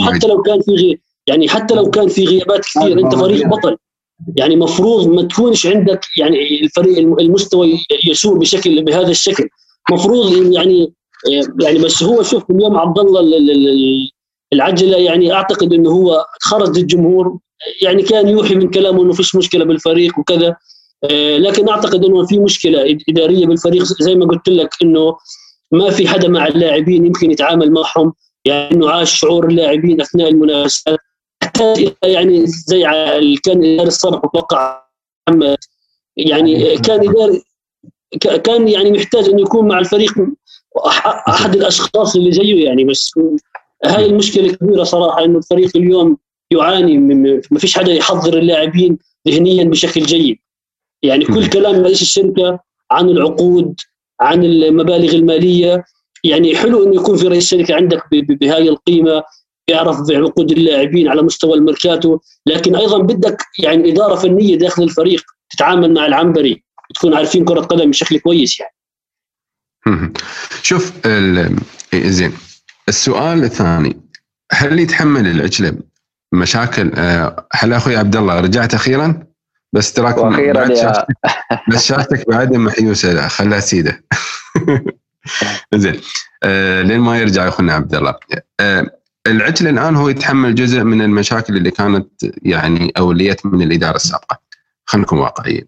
[SPEAKER 2] حتى لو كان في غي... يعني حتى لو كان في غيابات كثير أنت فريق بطل. يعني مفروض ما تكونش عندك يعني الفريق المستوى يسوء بشكل بهذا الشكل. مفروض يعني يعني بس هو شوف اليوم عبد الله العجلة يعني أعتقد إنه هو خرج للجمهور. يعني كان يوحي من كلامه إنه فيش مشكلة بالفريق وكذا. لكن أعتقد إنه في مشكلة إدارية بالفريق. زي ما قلت لك إنه ما في حدا مع اللاعبين يمكن يتعامل معهم يعني إنه عاش شعور اللاعبين أثناء المنافسات. حتى يعني زي كان الصرف أتوقع محمد يعني كان اداري كان يعني محتاج إنه يكون مع الفريق أحد الأشخاص اللي زيه يعني بس هاي المشكلة الكبيره صراحة إنه الفريق اليوم يعاني من ما فيش حدا يحضر اللاعبين ذهنيا بشكل جيد. يعني كل كلام رئيس الشركة عن العقود عن المبالغ المالية. يعني حلو إنه يكون في رئيس شركة عندك بهاي القيمة يعرف بعقود اللاعبين على مستوى الميركاتو. لكن أيضا بدك يعني إدارة فنية داخل الفريق تتعامل مع العنبري تكون عارفين كرة قدم بشكل كويس يعني.
[SPEAKER 1] شوف زين. السؤال الثاني هل يتحمل العجله مشاكل؟ آه، هل أخوي عبد الله رجعت أخيرا؟ بس تراك
[SPEAKER 4] وأخيرا
[SPEAKER 1] بعد
[SPEAKER 4] يا
[SPEAKER 1] بس شاشتك بعد محيوسه خلها سيدة. زين. آه لين ما يرجع أخونا عبد الله. آه العجل الآن هو يتحمل جزء من المشاكل اللي كانت يعني اوليت من الإدارة السابقة. خلينا نكون واقعيين.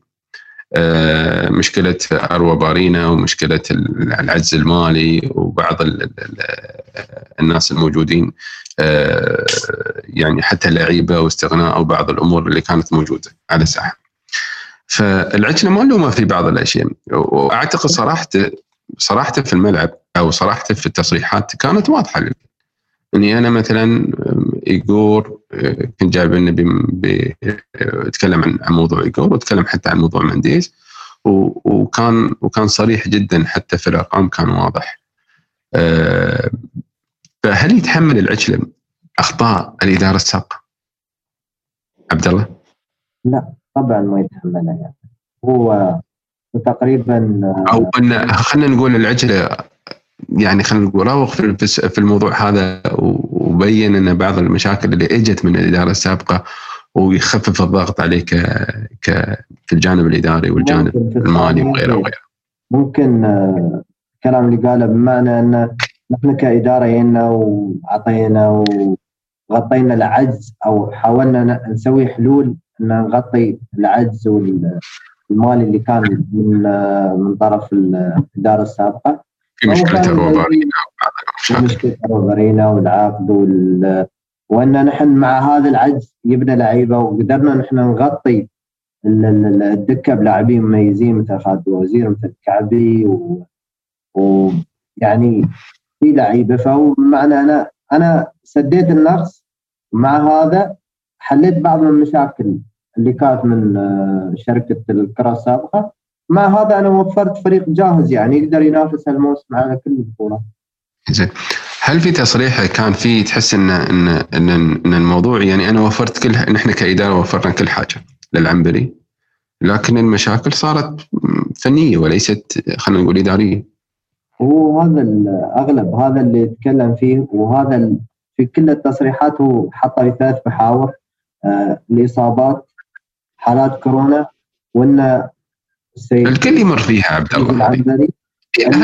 [SPEAKER 1] آه مشكلة أروى بارينا ومشكلة العجز المالي وبعض ال ال الناس الموجودين آه يعني حتى اللعيبه واستغناء أو بعض الأمور اللي كانت موجودة على الساحه. فالعجلة ما نلومه في بعض الأشياء وأعتقد صراحة صراحة في الملعب أو صراحة في التصريحات كانت واضحة لي. إني أنا مثلا ايجور كنت جايب انه يتكلم عن موضوع ايجور وتكلم حتى عن موضوع منديز وكان وكان صريح جدا حتى في الأرقام كان واضح. فهل يتحمل العجلة أخطاء الإدارة السابقة؟ عبد الله؟
[SPEAKER 5] لا طبعا ما يتحملها يعني هو تقريبا
[SPEAKER 1] أو أن خلينا نقول العجلة يعني خلينا نقول راوغ في الموضوع هذا وبين أن بعض المشاكل اللي إجت من الإدارة السابقة ويخفف الضغط عليه ك... ك في الجانب الإداري والجانب المالي وغيره وغيره.
[SPEAKER 5] ممكن الكلام اللي قاله بمعنى أن نحن كإدارة جينا وأعطينا وغطينا العجز أو حاولنا نسوي حلول إن نغطي العجز والمال اللي كان من من طرف الإدارة السابقة.
[SPEAKER 1] في مشكلة الروبارينا
[SPEAKER 5] مشكلة الروبارينا والعقد وال... وإن نحن مع هذا العجز جبنا لعيبة وقدرنا نحن نغطي الدكة بلاعبين مميزين مثل خالد وزير مثل كعبي و... ويعني في لعيبه فهو معنى أنا أنا سديت النقص مع هذا حليت بعض المشاكل اللي كانت من شركة الكرة السابقة مع هذا أنا وفرت فريق جاهز يعني يقدر ينافس الموسم على كل البطولات.
[SPEAKER 1] زين هل في تصريح كان في تحس إن إن إن, إن الموضوع يعني أنا وفرت كل نحن كإدارة وفرنا كل حاجة للعنبري لكن المشاكل صارت فنية وليست خلينا نقول إدارية.
[SPEAKER 5] هو هذا الاغلب هذا اللي يتكلم فيه وهذا في كل التصريحات هو حطها في ثلاث محاور آه الاصابات حالات كورونا وان
[SPEAKER 1] الكل يمر فيها عبد الله.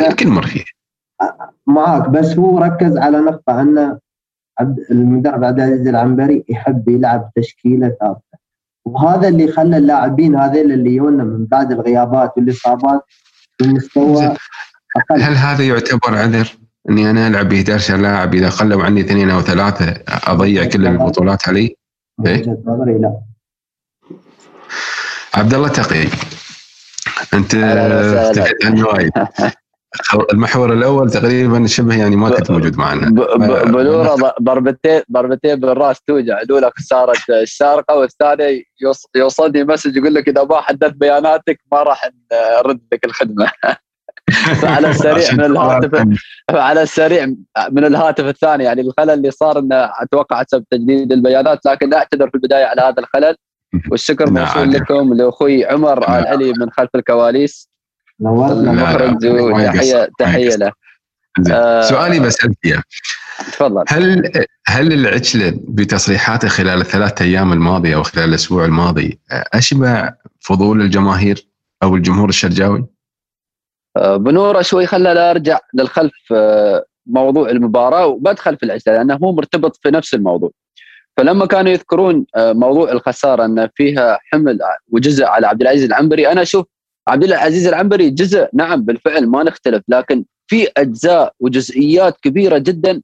[SPEAKER 1] الكل يمر فيها.
[SPEAKER 5] معك بس هو ركز على نقطة أن عبد المدرب عبد العزيز العنبري يحب يلعب تشكيلة ثابتة. وهذا اللي خلى اللاعبين هذيل اللي يونا من بعد الغيابات والإصابات بمستوى
[SPEAKER 1] أقل هل هذا يعتبر عذر؟ إني أنا ألعب ب 11 لاعب إذا خلوا عني اثنين أو ثلاثة أضيع كل البطولات علي؟
[SPEAKER 5] نظري لا
[SPEAKER 1] عبد الله تقي أنت افتكرت عني وايد. المحور الأول تقريبا شبه يعني ما كنت موجود معنا.
[SPEAKER 4] بلورة ضربتين ضربتين بالراس توجع. لك صارت الشارقة والثانية يوصلني مسج يقول لك إذا ما حددت بياناتك ما راح نرد لك الخدمة. فعلى السريع من الهاتف على السريع من الهاتف الثاني يعني الخلل اللي صار إنه أتوقع بسبب تجديد البيانات لكن أعتذر في البداية على هذا الخلل. والشكر موصول لكم لأخوي عمر آل علي من خلف الكواليس. المخرج تحيه تحية له.
[SPEAKER 1] سؤالي بسالك اياه
[SPEAKER 4] تفضل.
[SPEAKER 1] هل هل العجلة بتصريحاته خلال الثلاث أيام الماضية أو خلال الأسبوع الماضي اشبع فضول الجماهير أو الجمهور الشرجاوي؟
[SPEAKER 4] بنورة شوي خلى أرجع للخلف موضوع المباراة وبدخل في العجله لأنه هو مرتبط في نفس الموضوع. فلما كانوا يذكرون موضوع الخسارة أن فيها حمل وجزء على عبد العزيز العنبري أنا أشوف عبد العزيز العنبري جزء نعم بالفعل ما نختلف لكن في أجزاء وجزئيات كبيرة جدا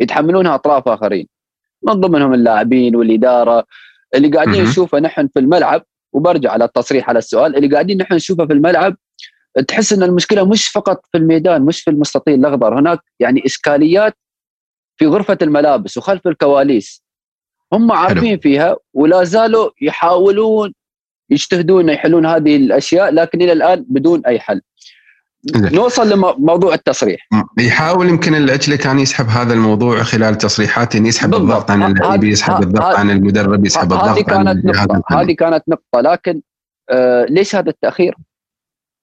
[SPEAKER 4] يتحملونها أطراف آخرين من ضمنهم اللاعبين والإدارة اللي قاعدين نشوفه نحن في الملعب وبرجع على التصريح على السؤال اللي قاعدين نحن نشوفه في الملعب تحس إن المشكلة مش فقط في الميدان مش في المستطيل الأخضر. هناك يعني إشكاليات في غرفة الملابس وخلف الكواليس. هم عارفين فيها ولا زالوا يحاولون يجتهدون يحلون هذه الأشياء لكن إلى الآن بدون أي حل. نوصل لموضوع التصريح.
[SPEAKER 1] يحاول يمكن العجلة كان يسحب هذا الموضوع خلال تصريحات إن يسحب الضغط عن اللاعب يسحب الضغط عن المدرب يسحب الضغط
[SPEAKER 4] هذه كانت نقطة هذه كانت نقطة. لكن آه ليش هذا التأخير؟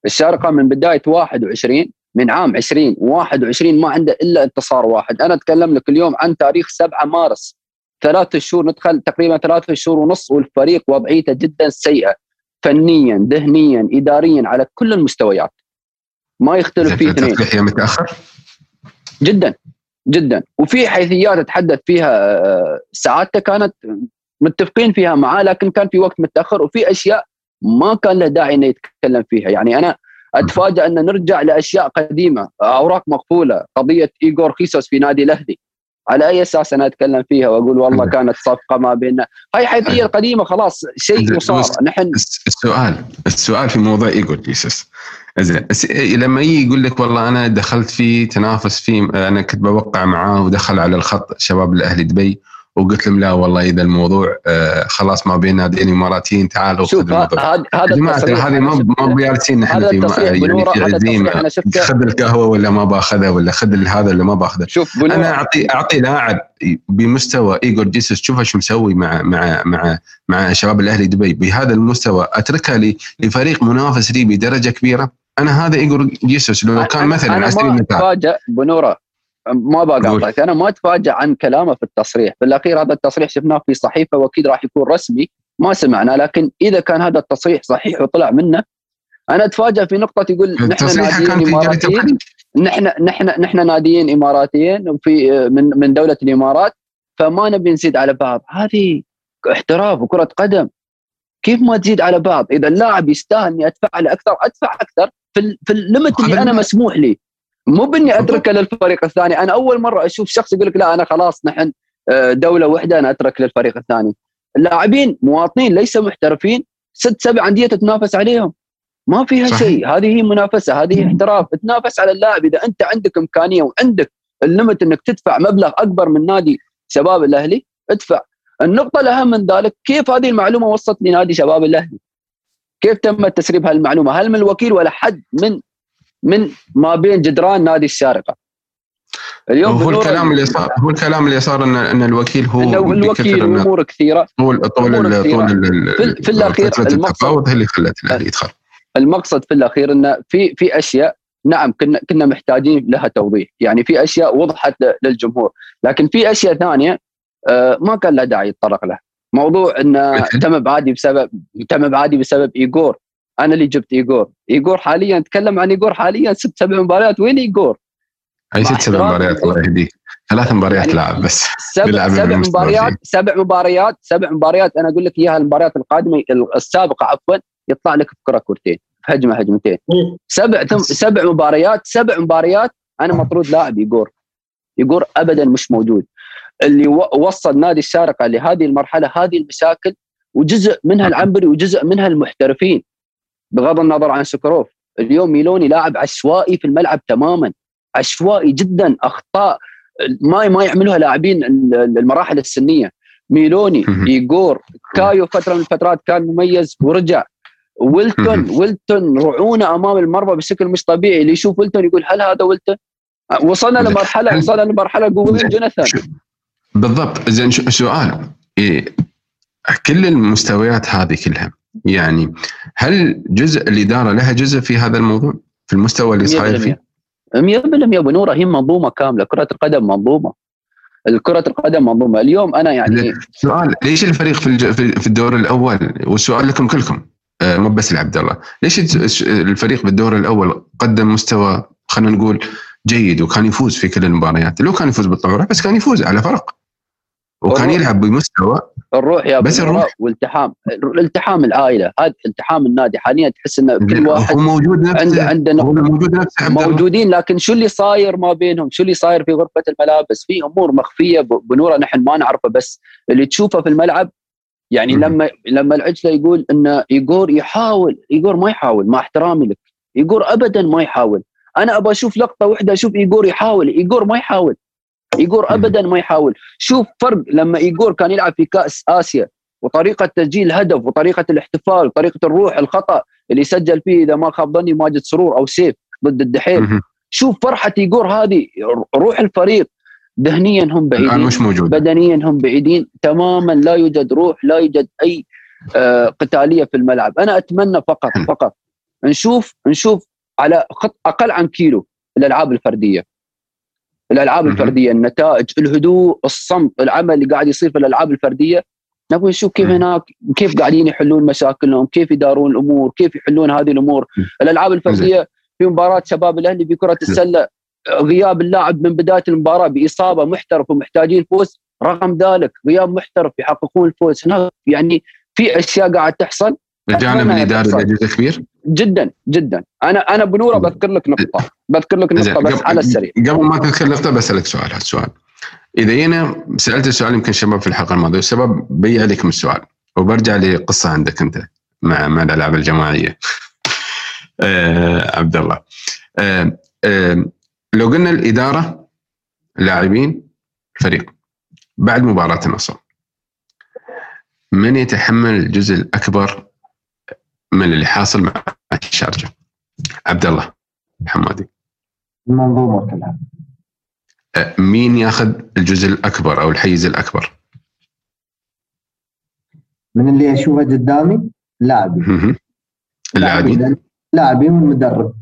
[SPEAKER 4] الشارقه من بداية 21 من عام 20 21 ما عنده إلا انتصار واحد، أنا أتكلم لك اليوم عن تاريخ 7 مارس ثلاث شهور ندخل تقريبا ثلاث شهور ونص والفريق وضعيته جدا سيئة فنيا ذهنيا اداريا على كل المستويات. ما يختلف فيه اثنين.
[SPEAKER 1] متأخر؟
[SPEAKER 4] جدا جدا. وفي حيثيات اتحدث فيها آه، سعادته كانت متفقين فيها معاه لكن كان في وقت متأخر وفي أشياء ما كان له داعي إنه يتكلم فيها. يعني أنا اتفاجئ إن نرجع لأشياء قديمة أوراق مقفولة قضية ايجور خيسوس في نادي الأهلي. على أي أساس أنا أتكلم فيها وأقول والله كانت صفقة ما بيننا. هاي حيثيه قديمه خلاص شيء وصار نحن
[SPEAKER 1] السؤال السؤال في موضوع ايجور خيسوس. زين لما يجي يقول لك والله أنا دخلت في تنافس في أنا كنت بوقع معاه ودخل على الخط شباب الأهلي دبي وقلت لهم لا والله إذا الموضوع آه خلاص ما بين ناديين اماراتيين تعالوا
[SPEAKER 4] خذوا الموضوع.
[SPEAKER 1] هذا هذه ما ما بجالسين نحن في يعني في عزيمة. خذ القهوة ولا ما بأخذها ولا خذ هذا ولا ما بأخذه. شوف أنا اعطي أعطي لاعب بمستوى ايجور جيسوس شوف إيش مسوي مع مع مع مع شباب الأهلي دبي. بهذا المستوى أتركها لفريق منافس لي بدرجة كبيرة. أنا هذا ايجور جيسوس لو كان مثلا
[SPEAKER 4] على سبيل المثال بنورة. ما بقاطعك أنا ما اتفاجئ عن كلامه في التصريح. بالاخير هذا التصريح شفناه في صحيفة وأكيد راح يكون رسمي. ما سمعنا لكن إذا كان هذا التصريح صحيح وطلع منه أنا اتفاجئ في نقطة يقول نحن ناديين إماراتيين. نحن نحن نحن ناديين إماراتيين وفي من من دولة الإمارات فما نبي نزيد على بعض. هذه احتراف وكرة قدم. كيف ما تزيد على بعض؟ إذا اللاعب يستاهل إني أدفع له أكثر أدفع أكثر في في الليمت اللي أنا مسموح لي. مو بإني أتركه للفريق الثاني. أنا أول مرة أشوف شخص يقول لك لا أنا خلاص نحن آه، دولة واحدة أنا أترك للفريق الثاني. اللاعبين مواطنين ليس محترفين ست سبع أندية تتنافس عليهم. ما فيها شيء. هذه هي منافسة هذه هي احتراف. تنافس على اللاعب. إذا أنت عندك إمكانية وعندك الليمت إنك تدفع مبلغ أكبر من نادي شباب الأهلي ادفع. النقطة الأهم من ذلك كيف هذه المعلومة وصلت لنادي شباب الأهلي؟ كيف تم تسريب هالمعلومة؟ هل من الوكيل ولا حد من من ما بين جدران نادي الشارقة.
[SPEAKER 1] اليوم هو الكلام اللي صار هو الكلام اللي صار ان إن الوكيل هو
[SPEAKER 4] إنه الوكيل امور كثيرة.
[SPEAKER 1] طول طول طول
[SPEAKER 4] في, في الأخير
[SPEAKER 1] المقصد هي اللي خلت الأهلي يدخل
[SPEAKER 4] المقصد في الأخير انه في في أشياء نعم كنا كنا محتاجين لها توضيح. يعني في أشياء وضحت للجمهور. لكن في أشياء ثانية آه، ما كان لها داعي يتطرق له. موضوع انه تم ابعادي بسبب تم ابعادي بسبب ايجور أنا اللي جبت ايجور ايجور حاليا نتكلم عن ايجور حاليا ست سبع مباريات. وين ايجور؟
[SPEAKER 1] أي ست سبع مباريات الله يهديك ثلاث مباريات يعني لاعب بس.
[SPEAKER 4] سبع, سبع مباريات سبع مباريات سبع مباريات. أنا أقول لك إياها المباريات القادمة السابقة عفوا يطلع لك بكرة كورتين. هجمه هجمتين سبع سبع مباريات سبع مباريات. أنا مطرود لاعب ايجور ايجور ابدا مش موجود. اللي وصل نادي الشارقه لهذه المرحلة هذه المشاكل وجزء منها العنبري وجزء منها المحترفين. بغض النظر عن سكروف اليوم ميلوني لاعب عشوائي في الملعب تماما عشوائي جدا أخطاء ما ما يعملوها لاعبين المراحل السنية. ميلوني ايجور كايو فترة من الفترات كان مميز ورجع. ويلتون ويلتون رعونه أمام المرمى بشكل مش طبيعي. اللي يشوف ويلتون يقول هل هذا ويلتون؟ وصلنا لمرحله وصلنا لمرحلة قوي جوناثان.
[SPEAKER 1] بالضبط. زين سؤال. إيه كل المستويات هذه كلها يعني هل جزء الإدارة لها جزء في هذا الموضوع؟ في المستوى اللي صاير فيه؟
[SPEAKER 4] 100% ابو نوره هي منظومة كاملة كرة القدم منظومة. الكرة القدم منظومة. اليوم أنا يعني
[SPEAKER 1] سؤال ليش الفريق في في الدور الأول؟ والسؤال لكم كلكم آه، مو بس لعبد الله. ليش الفريق بالدور الأول قدم مستوى خلينا نقول جيد وكان يفوز في كل المباريات؟ لو كان يفوز بالطبع بس كان يفوز على فرق. وكان يلعب بمستوى.
[SPEAKER 4] الروح يا بس الروح والتحام. الالتحام العائلة. هذا التحام النادي حاليا تحس إنه كل واحد
[SPEAKER 1] هو موجود نفسه.
[SPEAKER 4] عنده هو موجود نفسه موجودين لكن شو اللي صاير ما بينهم؟ شو اللي صاير في غرفة الملابس؟ في أمور مخفية بنورة نحن ما نعرفها بس اللي تشوفه في الملعب يعني م. لما لما العجلة يقول انه ايجور يحاول ايجور ما يحاول مع احترامي لك. ايجور ابدا ما يحاول. أنا أبغى أشوف لقطة واحدة أشوف ايجور يحاول ايجور ما يحاول. ايجور ابدا ما يحاول. شوف فرق لما ايجور كان يلعب في كأس آسيا وطريقة تسجيل الهدف وطريقة الاحتفال وطريقه الروح الخطأ اللي سجل فيه إذا ما خاب ظني ماجد سرور أو سيف ضد الدحيل. شوف فرحة ايجور هذه روح الفريق ذهنيا هم بعيدين
[SPEAKER 1] مش موجود.
[SPEAKER 4] بدنيا هم بعيدين تماما لا يوجد روح لا يوجد أي آه قتالية في الملعب. أنا أتمنى فقط فقط نشوف نشوف على خط أقل عن كيلو الألعاب الفردية. الألعاب الفردية النتائج الهدوء الصمت العمل اللي قاعد يصير في الألعاب الفردية. نبغى نشوف كيف هناك كيف قاعدين يحلون مشاكلهم كيف يدارون الأمور كيف يحلون هذه الأمور. الألعاب الفردية في مباراة شباب الأهلي في كرة السلة غياب اللاعب من بداية المباراة بإصابة محترف ومحتاجين فوز. رغم ذلك غياب محترف يحققون الفوز هناك يعني في أشياء قاعد تحصل.
[SPEAKER 1] الجانب الاداري له جزء كبير
[SPEAKER 4] جدا جدا. أنا أنا بنورة بذكر لك نقطة. بذكر لك نقطه بس على السريع.
[SPEAKER 1] قبل ما تذكر نقطة بسالك سؤال هالسؤال إذا أنا سألت السؤال يمكن شباب في الحلقة الماضية والسبب بي عليكم السؤال وبرجع لقصة عندك أنت مع مع الألعاب الجماعية. آه عبد الله. آه آه لو قلنا الإدارة لاعبين الفريق بعد مباراة النصر من يتحمل الجزء الأكبر من اللي حاصل مع الشارجه عبد الله. حمادي
[SPEAKER 5] المنظومة كلها
[SPEAKER 1] مين ياخذ الجزء الأكبر أو الحيز الأكبر؟
[SPEAKER 5] من اللي أشوفه قدامي؟ لاعبين
[SPEAKER 1] اللاعبين.
[SPEAKER 5] لاعبين والمدرب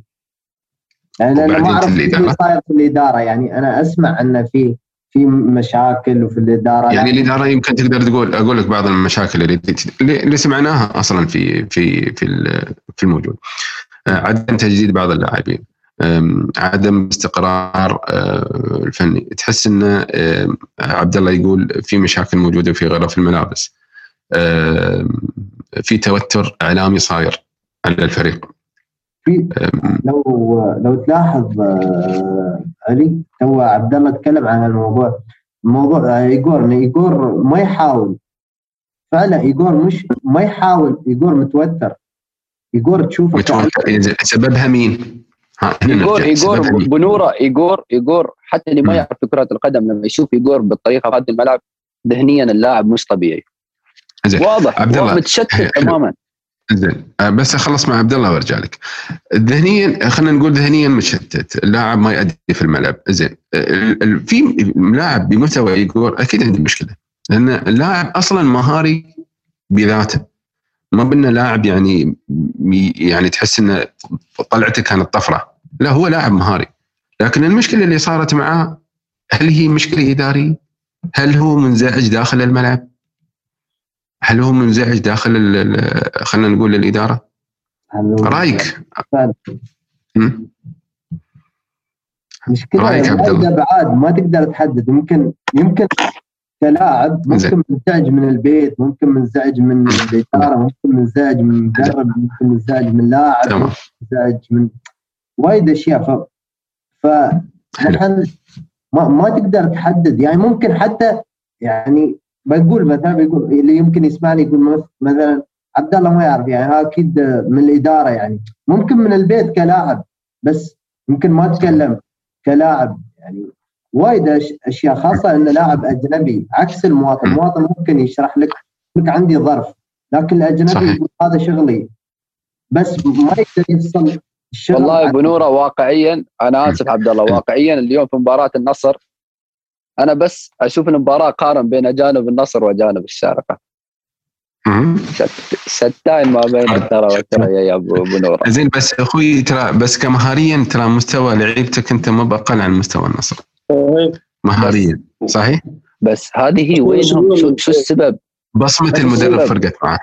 [SPEAKER 5] يعني أنا ما أعرف اللي صاير في الإدارة. يعني أنا أسمع انه في في مشاكل وفي الإدارة.
[SPEAKER 1] يعني الإدارة يمكن تقدر تقول أقول لك بعض المشاكل اللي اللي سمعناها أصلا في في في في الموجود. عدم تجديد بعض اللاعبين. عدم استقرار الفني. تحس إن عبد الله يقول في مشاكل موجودة في غرف الملابس. في توتر إعلامي صاير على الفريق.
[SPEAKER 5] في لو لو تلاحظ علي تو عبد الله تكلم عن الموضوع موضوع ايجور ايجور ما يحاول فعلا ايجور مش ما يحاول ايجور متوتر. ايجور تشوفه
[SPEAKER 1] متوتر. سببها مين؟
[SPEAKER 4] ايجور ايجور بنورة ايجور ايجور حتى اللي ما يعرف كرة القدم لما يشوف ايجور بالطريقة في هذا الملعب ذهنيا اللاعب مش طبيعي.
[SPEAKER 1] زين
[SPEAKER 4] واضح عبد الله متشتت تماما.
[SPEAKER 1] زين بس اخلص مع عبد الله وارجع لك. ذهنيا خلينا نقول ذهنيا متشتت اللاعب ما يؤدي في الملعب. زين في لاعب بمستوى ايجور أكيد عنده مشكلة لأن اللاعب أصلا مهاري بذاته. ما بنا لاعب يعني يعني تحس إنه طلعته كانت طفرة. لا هو لاعب مهاري لكن المشكلة اللي صارت معاه هل هي مشكلة إدارية؟ هل هو منزعج داخل الملعب؟ هل هو منزعج داخل خلينا نقول الإدارة؟ رأيك؟
[SPEAKER 5] مشكلة رأيك عبد الله بعاد ما تقدر تحدد ممكن يمكن كلاعب ممكن منزعج من البيت ممكن منزعج من الإدارة ممكن منزعج من المدرب ممكن منزعج من لاعب منزعج من وايد أشياء. ف فنحن ما, ما تقدر تحدد. يعني ممكن حتى يعني بقول مثلا بيقول اللي يمكن يسمعني يقول مثلا عبد الله ما يعرف. يعني أكيد من الإدارة يعني. ممكن من البيت كلاعب بس ممكن ما تكلم كلاعب. يعني وايد أشياء خاصة ان لاعب أجنبي. عكس المواطن، المواطن ممكن يشرح لك لك عندي ظرف. لكن الأجنبي يقول هذا شغلي. بس ما يقدر يوصل
[SPEAKER 4] والله أبو نورة واقعيا أنا آسف عبد الله واقعيا اليوم في مباراة النصر أنا بس أشوف المباراة قارن بين أجانب النصر وأجانب الشارقة. شتان ما بين ترى وترى يا ابو نور
[SPEAKER 1] زين بس أخوي ترى بس كمهاريا ترى مستوى لعيبتك أنت ما باقل عن مستوى النصر. مهاريا صحيح؟
[SPEAKER 4] بس هذه هي وين شو, شو السبب؟
[SPEAKER 1] بصمة المدرب فرقت معه.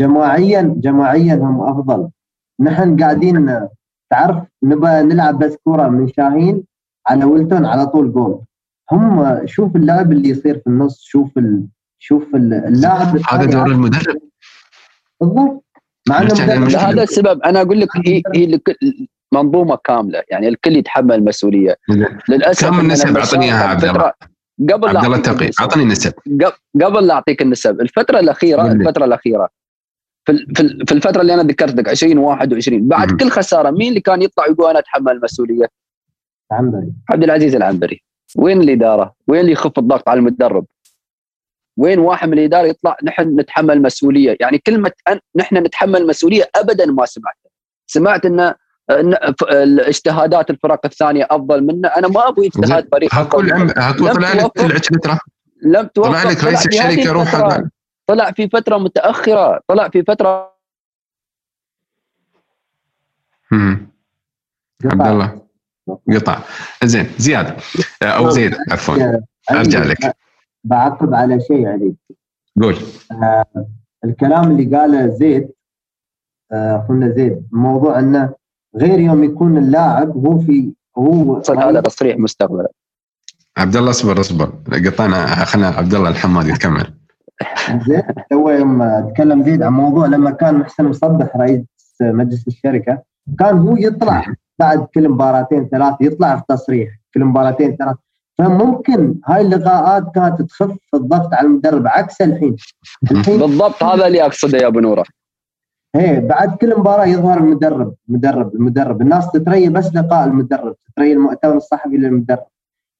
[SPEAKER 5] جماعيا جماعيا هم أفضل. نحن قاعدين تعرف؟ نبى نلعب بس كوره من شاهين على ويلتون على طول جول. هم شوف اللعب اللي يصير في النص شوف ال... شوف اللاعب
[SPEAKER 1] هذا دور المدرب.
[SPEAKER 5] بالضبط.
[SPEAKER 4] مع إنه هذا السبب. أنا أقول لك هي هي منظومة كاملة. يعني الكل يتحمل المسؤولية.
[SPEAKER 1] للأسف كم النسب؟ أعطني إياها عبد الله. قبل عبد الله التقي أعطني النسب.
[SPEAKER 4] قبل لا أعطيك النسب. الفترة الاخيره الفترة الأخيرة في في الفترة اللي أنا ذكرت لك 20 21 بعد م. كل خسارة مين اللي كان يطلع يقول أنا أتحمل المسؤولية؟
[SPEAKER 5] العنبري.
[SPEAKER 4] عبد العزيز العنبري. وين الإدارة؟ وين اللي يخف الضغط على المدرب؟ وين واحد من الإدارة يطلع نحن نتحمل مسؤوليه يعني كلمة نحن نتحمل مسؤوليه ابدا ما سمعتها. سمعت ان اجتهادات الفرق الثانية أفضل منا. أنا ما أبغى اجتهاد فريق
[SPEAKER 1] هكون هكون طلع لك طلعت فتره
[SPEAKER 4] لم توفق
[SPEAKER 1] طلع لك رئيس الشركة روح
[SPEAKER 4] طلع في فترة متأخرة طلع في فترة
[SPEAKER 1] امم عبد الله. قطع. زين زياد. أو زيد عفوا. أرجع لك.
[SPEAKER 5] بعقب على شيء علي.
[SPEAKER 1] قول.
[SPEAKER 5] آه الكلام اللي قاله زيد آه، اخونا آه زيد موضوع إنه غير يوم يكون اللاعب هو في هو
[SPEAKER 4] هذا تصريح مستقبلا
[SPEAKER 1] عبد الله اصبر اصبر. قطعنا خلينا عبد الله الحمادي يكمل.
[SPEAKER 5] زين. تو يوم تكلم زيد عن موضوع لما كان محسن مصبح رئيس مجلس الشركة كان هو يطلع بعد كل مباراتين ثلاث يطلع في تصريح كل مباراتين ثلاث فممكن هاي اللقاءات كانت تخف الضغط على المدرب عكس الحين.
[SPEAKER 4] الحين بالضبط هذا اللي أقصده يا أبو نورة.
[SPEAKER 5] إيه بعد كل مباراة يظهر المدرب المدرب المدرب. الناس تتريى بس لقاء المدرب تتريى المؤتمر الصحفي للمدرب.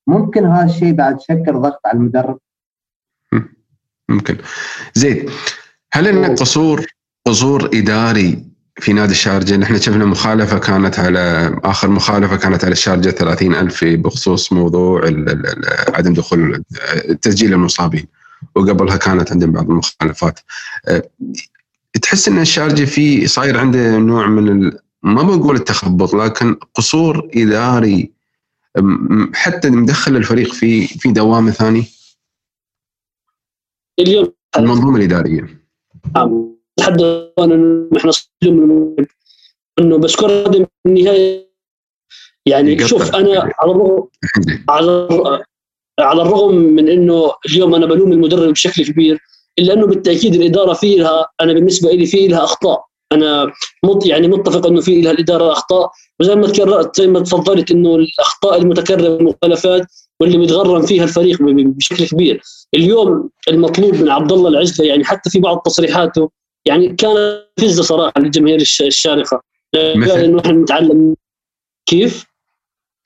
[SPEAKER 5] ممكن هذا الشيء بعد شكل ضغط على المدرب؟
[SPEAKER 1] ممكن. زين هل إن قصور قصور إداري في نادي الشارجة؟ نحن شفنا مخالفة كانت على آخر مخالفة كانت على الشارجة 30 ألف بخصوص موضوع عدم دخول تسجيل المصابين. وقبلها كانت عندهم بعض المخالفات. أه، تحس إن الشارجة في صاير عنده نوع من ال... ما بقول التخبط لكن قصور إداري حتى مدخل الفريق في في دوامة ثاني
[SPEAKER 2] اليوم
[SPEAKER 1] المنظومة الإدارية.
[SPEAKER 2] نعم. لحد إنه إحنا إنه بس كره النهاية. يعني شوف أنا على الرغم على على الرغم من إنه اليوم أنا بلوم المدرب بشكل كبير إلا إنه بالتأكيد الإدارة في لها أنا بالنسبة لي في لها أخطاء. أنا مط يعني متفق إنه في لها الإدارة أخطاء. وزي ما تكررت زي ما تفضلت إنه الأخطاء المتكررة والمخالفات واللي متغرم فيها الفريق بشكل كبير. اليوم المطلوب من عبد الله العزله يعني حتى في بعض تصريحاته يعني كان فزة صراحة للجماهير الشارقة. قال إنه إحنا نتعلم. كيف؟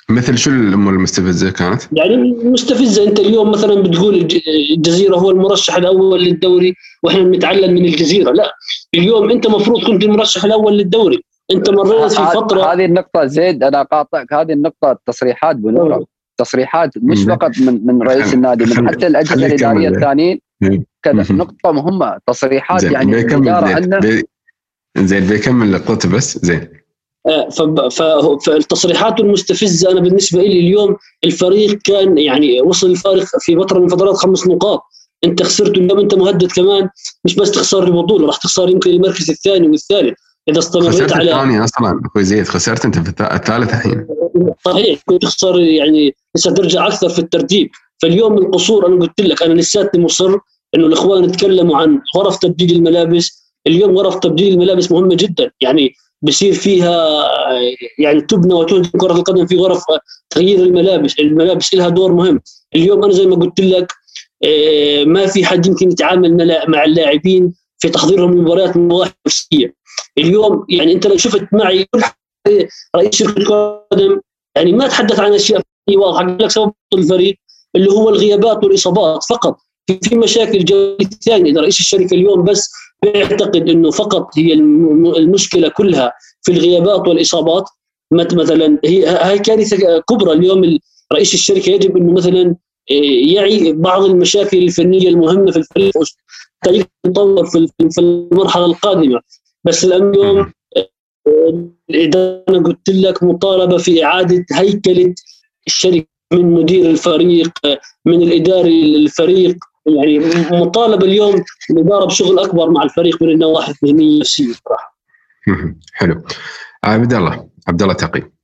[SPEAKER 1] مثل شو الأمور المستفزة كانت؟
[SPEAKER 2] يعني مستفزة. أنت اليوم مثلا بتقول الجزيرة هو المرشح الأول للدوري وإحنا بنتعلم من الجزيرة، لا اليوم أنت المفروض كنت المرشح الأول للدوري، أنت مريت في فترة
[SPEAKER 4] هذه النقطة زيد أنا قاطعك. هذه النقطة التصريحات بنوره تصريحات مش فقط من من رئيس النادي من حتى الأجهزة الإدارية الثانيين. كذا. نقطة مهمة. تصريحات يعني
[SPEAKER 1] الإدارة عندنا. زين. بيكمل لقطته بس. زين.
[SPEAKER 2] آه، فالتصريحات المستفزة. أنا بالنسبة لي اليوم الفريق كان يعني وصل الفارق في فترة من فترات خمس نقاط. أنت خسرت اليوم أنت مهدد كمان. مش بس تخسر البطولة راح تخسر يمكن المركز الثاني والثالث.
[SPEAKER 1] إذا استمريت على الثاني أصلا. أخوي زيد خسرت أنت في الثالث الحين.
[SPEAKER 2] صحيح كنت تخسر يعني لسه ترجع أكثر في الترتيب. فاليوم القصور أنا قلت لك أنا لساتني مصر إنه الإخوان تكلموا عن غرف تبديل الملابس. اليوم غرف تبديل الملابس مهمة جدا. يعني بصير فيها يعني تبنى وتهدم كرة القدم في غرف تغيير الملابس. الملابس لها دور مهم. اليوم أنا زي ما قلت لك آه، ما في حد يمكن يتعامل مع اللاعبين في تحضيرهم للمباريات من نواحي نفسيه اليوم يعني انت لو شفت معي كل رئيس شركه القدم يعني ما تحدث عن أشياء واضحة قال لك سبب الفريق اللي هو الغيابات والإصابات فقط. في مشاكل جوية ثانية رئيس الشركة اليوم بس بيعتقد إنه فقط هي المشكلة كلها في الغيابات والإصابات مثلا هي هاي كارثة كبرى. اليوم رئيس الشركة يجب إنه مثلا إيه، يعي بعض المشاكل الفنية المهمة في الفريق يتطور في المرحلة القادمة. بس اليوم الاداره قلت لك مطالبة في إعادة هيكلة الشركة من مدير الفريق من الإداري للفريق يعني مطالبة اليوم الاداره بشغل أكبر مع الفريق من النواحي الذهنية والنفسية صراحة.
[SPEAKER 1] حلو. عبد الله عبد الله تقي.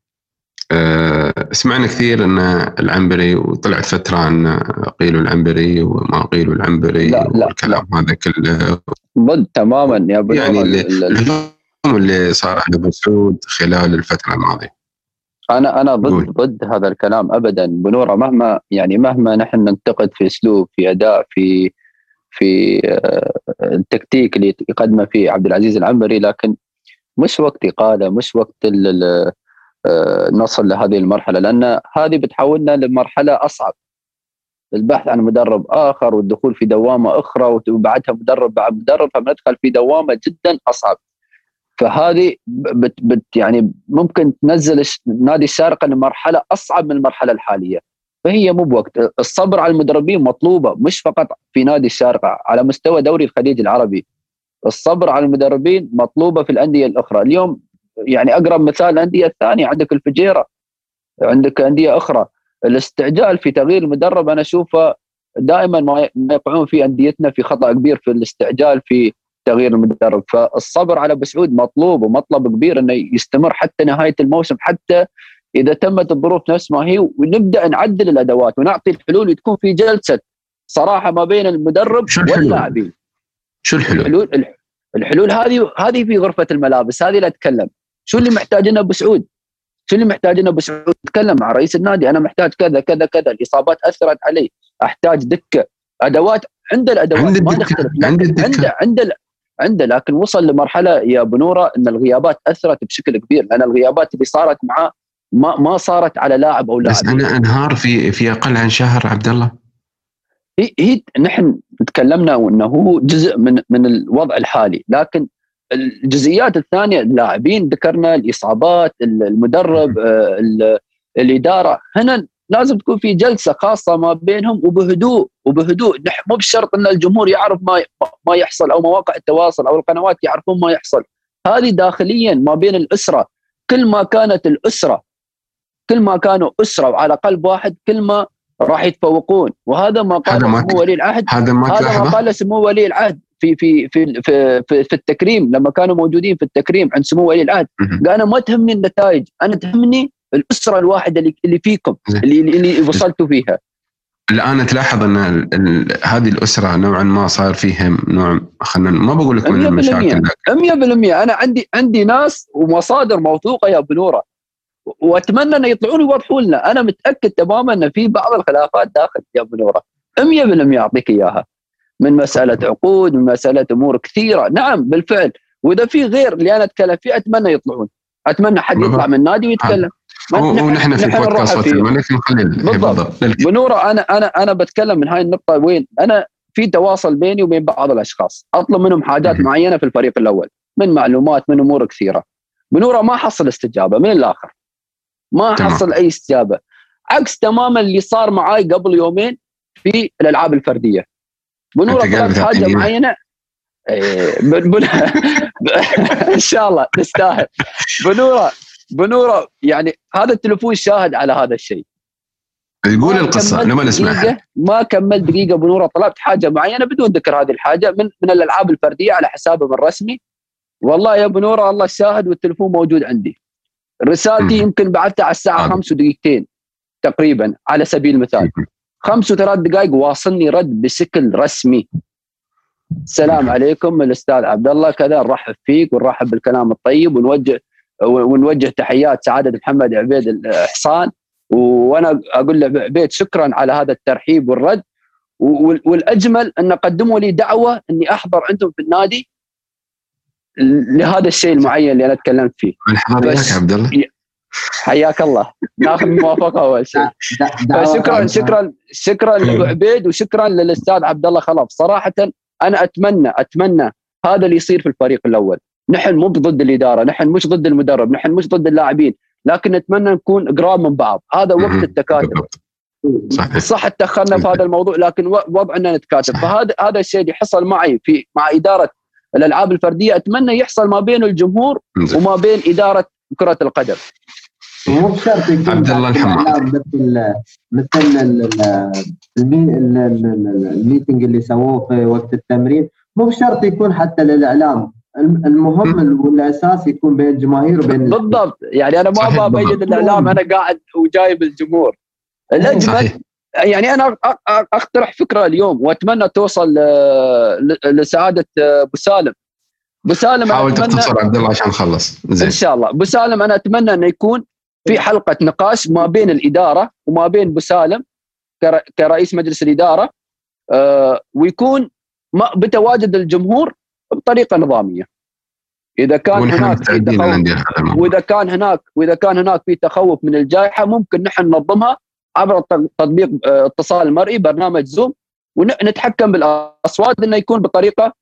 [SPEAKER 1] أه سمعنا كثير إن العنبري وطلعت فترة إن قيلوا العنبري وما قيلوا العنبري لا لا والكلام لا. هذا كله.
[SPEAKER 4] ضد تماما يا أبو
[SPEAKER 1] يعني الهجوم اللي صار على أبو سعود خلال الفترة الماضية.
[SPEAKER 4] أنا أنا ضد ضد هذا الكلام ابدا. بنوره مهما يعني مهما نحن ننتقد في أسلوب في أداء في في آه، التكتيك اللي يقدمه فيه عبد العزيز العنبري لكن مش وقت إقالة مش وقت آه، نصل لهذه المرحلة لأن هذه بتحولنا لمرحلة أصعب. البحث عن مدرب آخر والدخول في دوامة أخرى وبعدها مدرب بعد مدرب فبندخل في دوامة جدا أصعب. فهذه بت بت يعني ممكن تنزل نادي الشارقة لمرحلة أصعب من المرحلة الحالية. فهي مو بوقت. الصبر على المدربين مطلوبة مش فقط في نادي الشارقة على مستوى دوري الخليج العربي. الصبر على المدربين مطلوبة في الأندية الأخرى. اليوم يعني أقرب مثال الانديه الثانية عندك الفجيرة عندك أندية أخرى. الاستعجال في تغيير المدرب أنا أشوفه دائما ما يقعون في أنديتنا في خطأ كبير في الاستعجال في تغيير المدرب. فالصبر على ابو سعود مطلوب ومطلب كبير إنه يستمر حتى نهاية الموسم حتى إذا تمت الظروف نفس ما هي ونبدأ نعدل الأدوات ونعطي الحلول وتكون في جلسة صراحة ما بين المدرب واللاعبين.
[SPEAKER 1] شو الحلول؟
[SPEAKER 4] الحلول الحلول هذه هذه في غرفة الملابس هذه لا أتكلم. شو اللي محتاجينه أبو سعود؟ شو اللي محتاجينه أبو سعود؟ تكلم مع رئيس النادي أنا محتاج كذا كذا كذا الإصابات أثرت علي أحتاج دكة أدوات عنده الأدوات
[SPEAKER 1] عند
[SPEAKER 4] ما
[SPEAKER 1] الدكة.
[SPEAKER 4] نختلف
[SPEAKER 1] عند
[SPEAKER 4] لكن
[SPEAKER 1] الدكة.
[SPEAKER 4] عنده عنده عنده لكن وصل لمرحلة يا أبو نورة إن الغيابات أثرت بشكل كبير لأن الغيابات اللي صارت معاه ما ما صارت على لاعب أو
[SPEAKER 1] بس
[SPEAKER 4] لاعب
[SPEAKER 1] أنا أنهار في في أقل عن شهر عبد الله
[SPEAKER 4] هي, هي نحن تكلمنا إنه هو جزء من من الوضع الحالي لكن الجزئيات الثانية اللاعبين ذكرنا الإصابات المدرب آه، ال- الإدارة. هنا لازم تكون في جلسة خاصة ما بينهم وبهدوء وبهدوء. مو بشرط إن الجمهور يعرف ما ما يحصل أو مواقع التواصل أو القنوات يعرفون ما يحصل. هذه داخليا ما بين الأسرة. كل ما كانت الأسرة كل ما كانوا أسرة وعلى قلب واحد كل ما راح يتفوقون. وهذا ما قاله سمو ولي العهد.
[SPEAKER 1] هذا ما
[SPEAKER 4] هذا ما
[SPEAKER 1] تلاحظه؟
[SPEAKER 4] قال سمو ولي العهد. في في في في, في, في التكريم لما كانوا موجودين في التكريم عند سمو ولي العهد. قال أنا ما تهمني النتائج أنا تهمني الأسرة الواحدة اللي, اللي فيكم. اللي اللي وصلتوا فيها.
[SPEAKER 1] الآن تلاحظ أن ال- ال- هذه الأسرة نوعا ما صار فيهم نوع خلينا ما بقول لك من
[SPEAKER 4] 100%
[SPEAKER 1] المشاكل
[SPEAKER 4] 100% أنا عندي عندي ناس ومصادر موثوقة يا أبو نورة. وأتمنى أن يطلعون يوضحوا لنا. أنا متأكد تماما أن في بعض الخلافات داخل يا أبو نورة. 100% أعطيك إياها. من مسألة عقود من مسألة أمور كثيرة. نعم بالفعل. وإذا في غير اللي أنا أتكلم فيه أتمنى يطلعون. أتمنى حد
[SPEAKER 1] بالضبط.
[SPEAKER 4] يطلع من النادي ويتكلم.
[SPEAKER 1] و- ونحن في بودكاست ال-
[SPEAKER 4] بالضبط. بنورة أنا أنا أنا بتكلم من هاي النقطة وين؟ أنا في تواصل بيني وبين بعض الأشخاص. أطلب منهم حاجات. معينة في الفريق الأول من معلومات من أمور كثيرة. بنورة ما حصل استجابة من الآخر. ما
[SPEAKER 1] تمام.
[SPEAKER 4] حصل أي استجابة. عكس تماما اللي صار معاي قبل يومين في الألعاب
[SPEAKER 1] الفردية. قاعد
[SPEAKER 4] طلبت
[SPEAKER 1] حاجة.
[SPEAKER 4] معينة. إيه، بن بن إن شاء الله تستاهل. بنورة بنورة يعني هذا التليفون شاهد على هذا الشيء.
[SPEAKER 1] يقول
[SPEAKER 4] القصة
[SPEAKER 1] لما نسمعها.
[SPEAKER 4] ما كملت دقيقة بنورة طلبت حاجة معينة بدون ذكر هذه الحاجة من من الألعاب الفردية على حسابهم الرسمي والله يا بنورة الله الشاهد والتليفون موجود عندي. رسالتي. يمكن بعثتها على الساعة
[SPEAKER 1] عادي.
[SPEAKER 4] 5 ودقيقتين تقريبا على سبيل المثال. خمس وثلاث دقائق واصلني رد بشكل رسمي. السلام عليكم الأستاذ عبد الله كذا نرحب فيك ونرحب بالكلام الطيب ونوجه ونوجه تحيات سعادة محمد عبيد الإحصان. وأنا أقول له عبيد شكرا على هذا الترحيب والرد. وال- والأجمل أن قدموا لي دعوة أني أحضر عندهم في النادي لهذا الشيء المعين اللي أنا تكلمت فيه.
[SPEAKER 1] الحضر
[SPEAKER 4] بس-
[SPEAKER 1] ياك عبد الله.
[SPEAKER 4] حياك الله ناخذ موافقة أول شيء
[SPEAKER 5] دعوة
[SPEAKER 4] شكرا. شكرا شكرا لأبو عبيد وشكرا للأستاذ عبد الله خلف صراحة أنا أتمنى أتمنى هذا اللي يصير في الفريق الأول نحن مو ضد الإدارة نحن مش ضد المدرب نحن مش ضد اللاعبين لكن نتمنى نكون قراب من بعض هذا وقت
[SPEAKER 1] مهم.
[SPEAKER 4] التكاتف.
[SPEAKER 1] صحيح
[SPEAKER 4] صح تاخرنا في هذا الموضوع لكن وضعنا نتكاتف. فهذا هذا الشيء اللي حصل معي في مع إدارة الألعاب الفردية أتمنى يحصل ما بين الجمهور. وما بين إدارة كرة القدم
[SPEAKER 5] مو بشرط يكون
[SPEAKER 1] عبد الله.
[SPEAKER 5] الإعلام مثل مثل ال- ال- المي- ال- ال- ال- الميتنج اللي سووه في وقت التمرين مو بشرط يكون حتى للإعلام. الم- المهم والأساس يكون بين الجماهير وبين
[SPEAKER 4] بالضبط. يعني أنا ما
[SPEAKER 1] صحيح
[SPEAKER 4] أبغى أبين
[SPEAKER 1] بالضبط.
[SPEAKER 4] الإعلام أنا قاعد وجايب الجمهور.
[SPEAKER 1] الأجمل
[SPEAKER 4] يعني أنا أقترح فكرة اليوم وأتمنى توصل ل- لسعادة أبو سالم. أبو سالم
[SPEAKER 1] حاول
[SPEAKER 4] أتمنى
[SPEAKER 1] تختصر عبد الله عشان نخلص
[SPEAKER 4] إن
[SPEAKER 1] زين
[SPEAKER 4] شاء الله. أبو سالم أنا أتمنى إنه يكون في حلقة نقاش ما بين الإدارة وما بين أبو سالم كر- كرئيس مجلس الإدارة آه، ويكون ما- بتواجد الجمهور بطريقة نظامية. إذا كان هناك في تخوف وإذا كان هناك وإذا كان هناك في تخوف من الجائحة ممكن نحن ننظمها عبر تطبيق آه، اتصال مرئي برنامج زوم ونتحكم بالأصوات إنه يكون بطريقة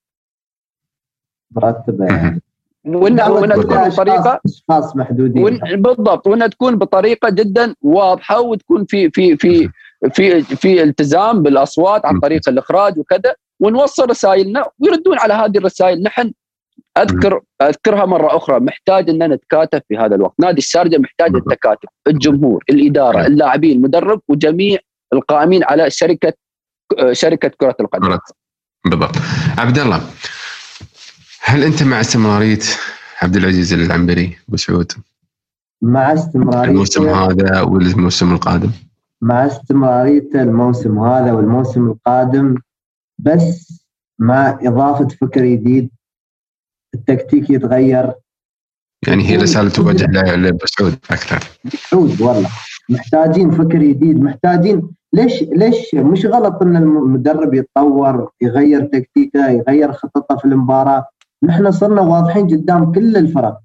[SPEAKER 5] مرتبة. يعني
[SPEAKER 4] وانها وإنها تكون بطريقة
[SPEAKER 5] اشخاص محدودين.
[SPEAKER 4] بالضبط. وإنها تكون بطريقة جدا واضحة وتكون في في في في في التزام بالأصوات عن طريق الإخراج وكذا. ونوصل رسائلنا ويردون على هذه الرسائل. نحن اذكر أذكرها مرة أخرى. محتاج ان نتكاتف في هذا الوقت. نادي الشارجه محتاج. التكاتف. الجمهور الإدارة
[SPEAKER 1] نعم.
[SPEAKER 4] اللاعبين المدرب وجميع القائمين على شركه شركة كرة القدم.
[SPEAKER 1] بالضبط. عبد الله هل أنت مع استمرارية عبد العزيز العنبري أبو سعود؟
[SPEAKER 5] مع استمرارية
[SPEAKER 1] الموسم هذا والموسم القادم.
[SPEAKER 5] مع استمراريته الموسم هذا والموسم القادم بس مع إضافة فكر جديد التكتيك يتغير.
[SPEAKER 1] يعني هي رساله توجه لابو سعود أكثر.
[SPEAKER 5] سعود والله. محتاجين فكر جديد محتاجين. ليش ليش؟ مش غلط إن المدرب يتطور يغير تكتيكه يغير خططه في المباراة. نحن صرنا واضحين قدام كل الفرق.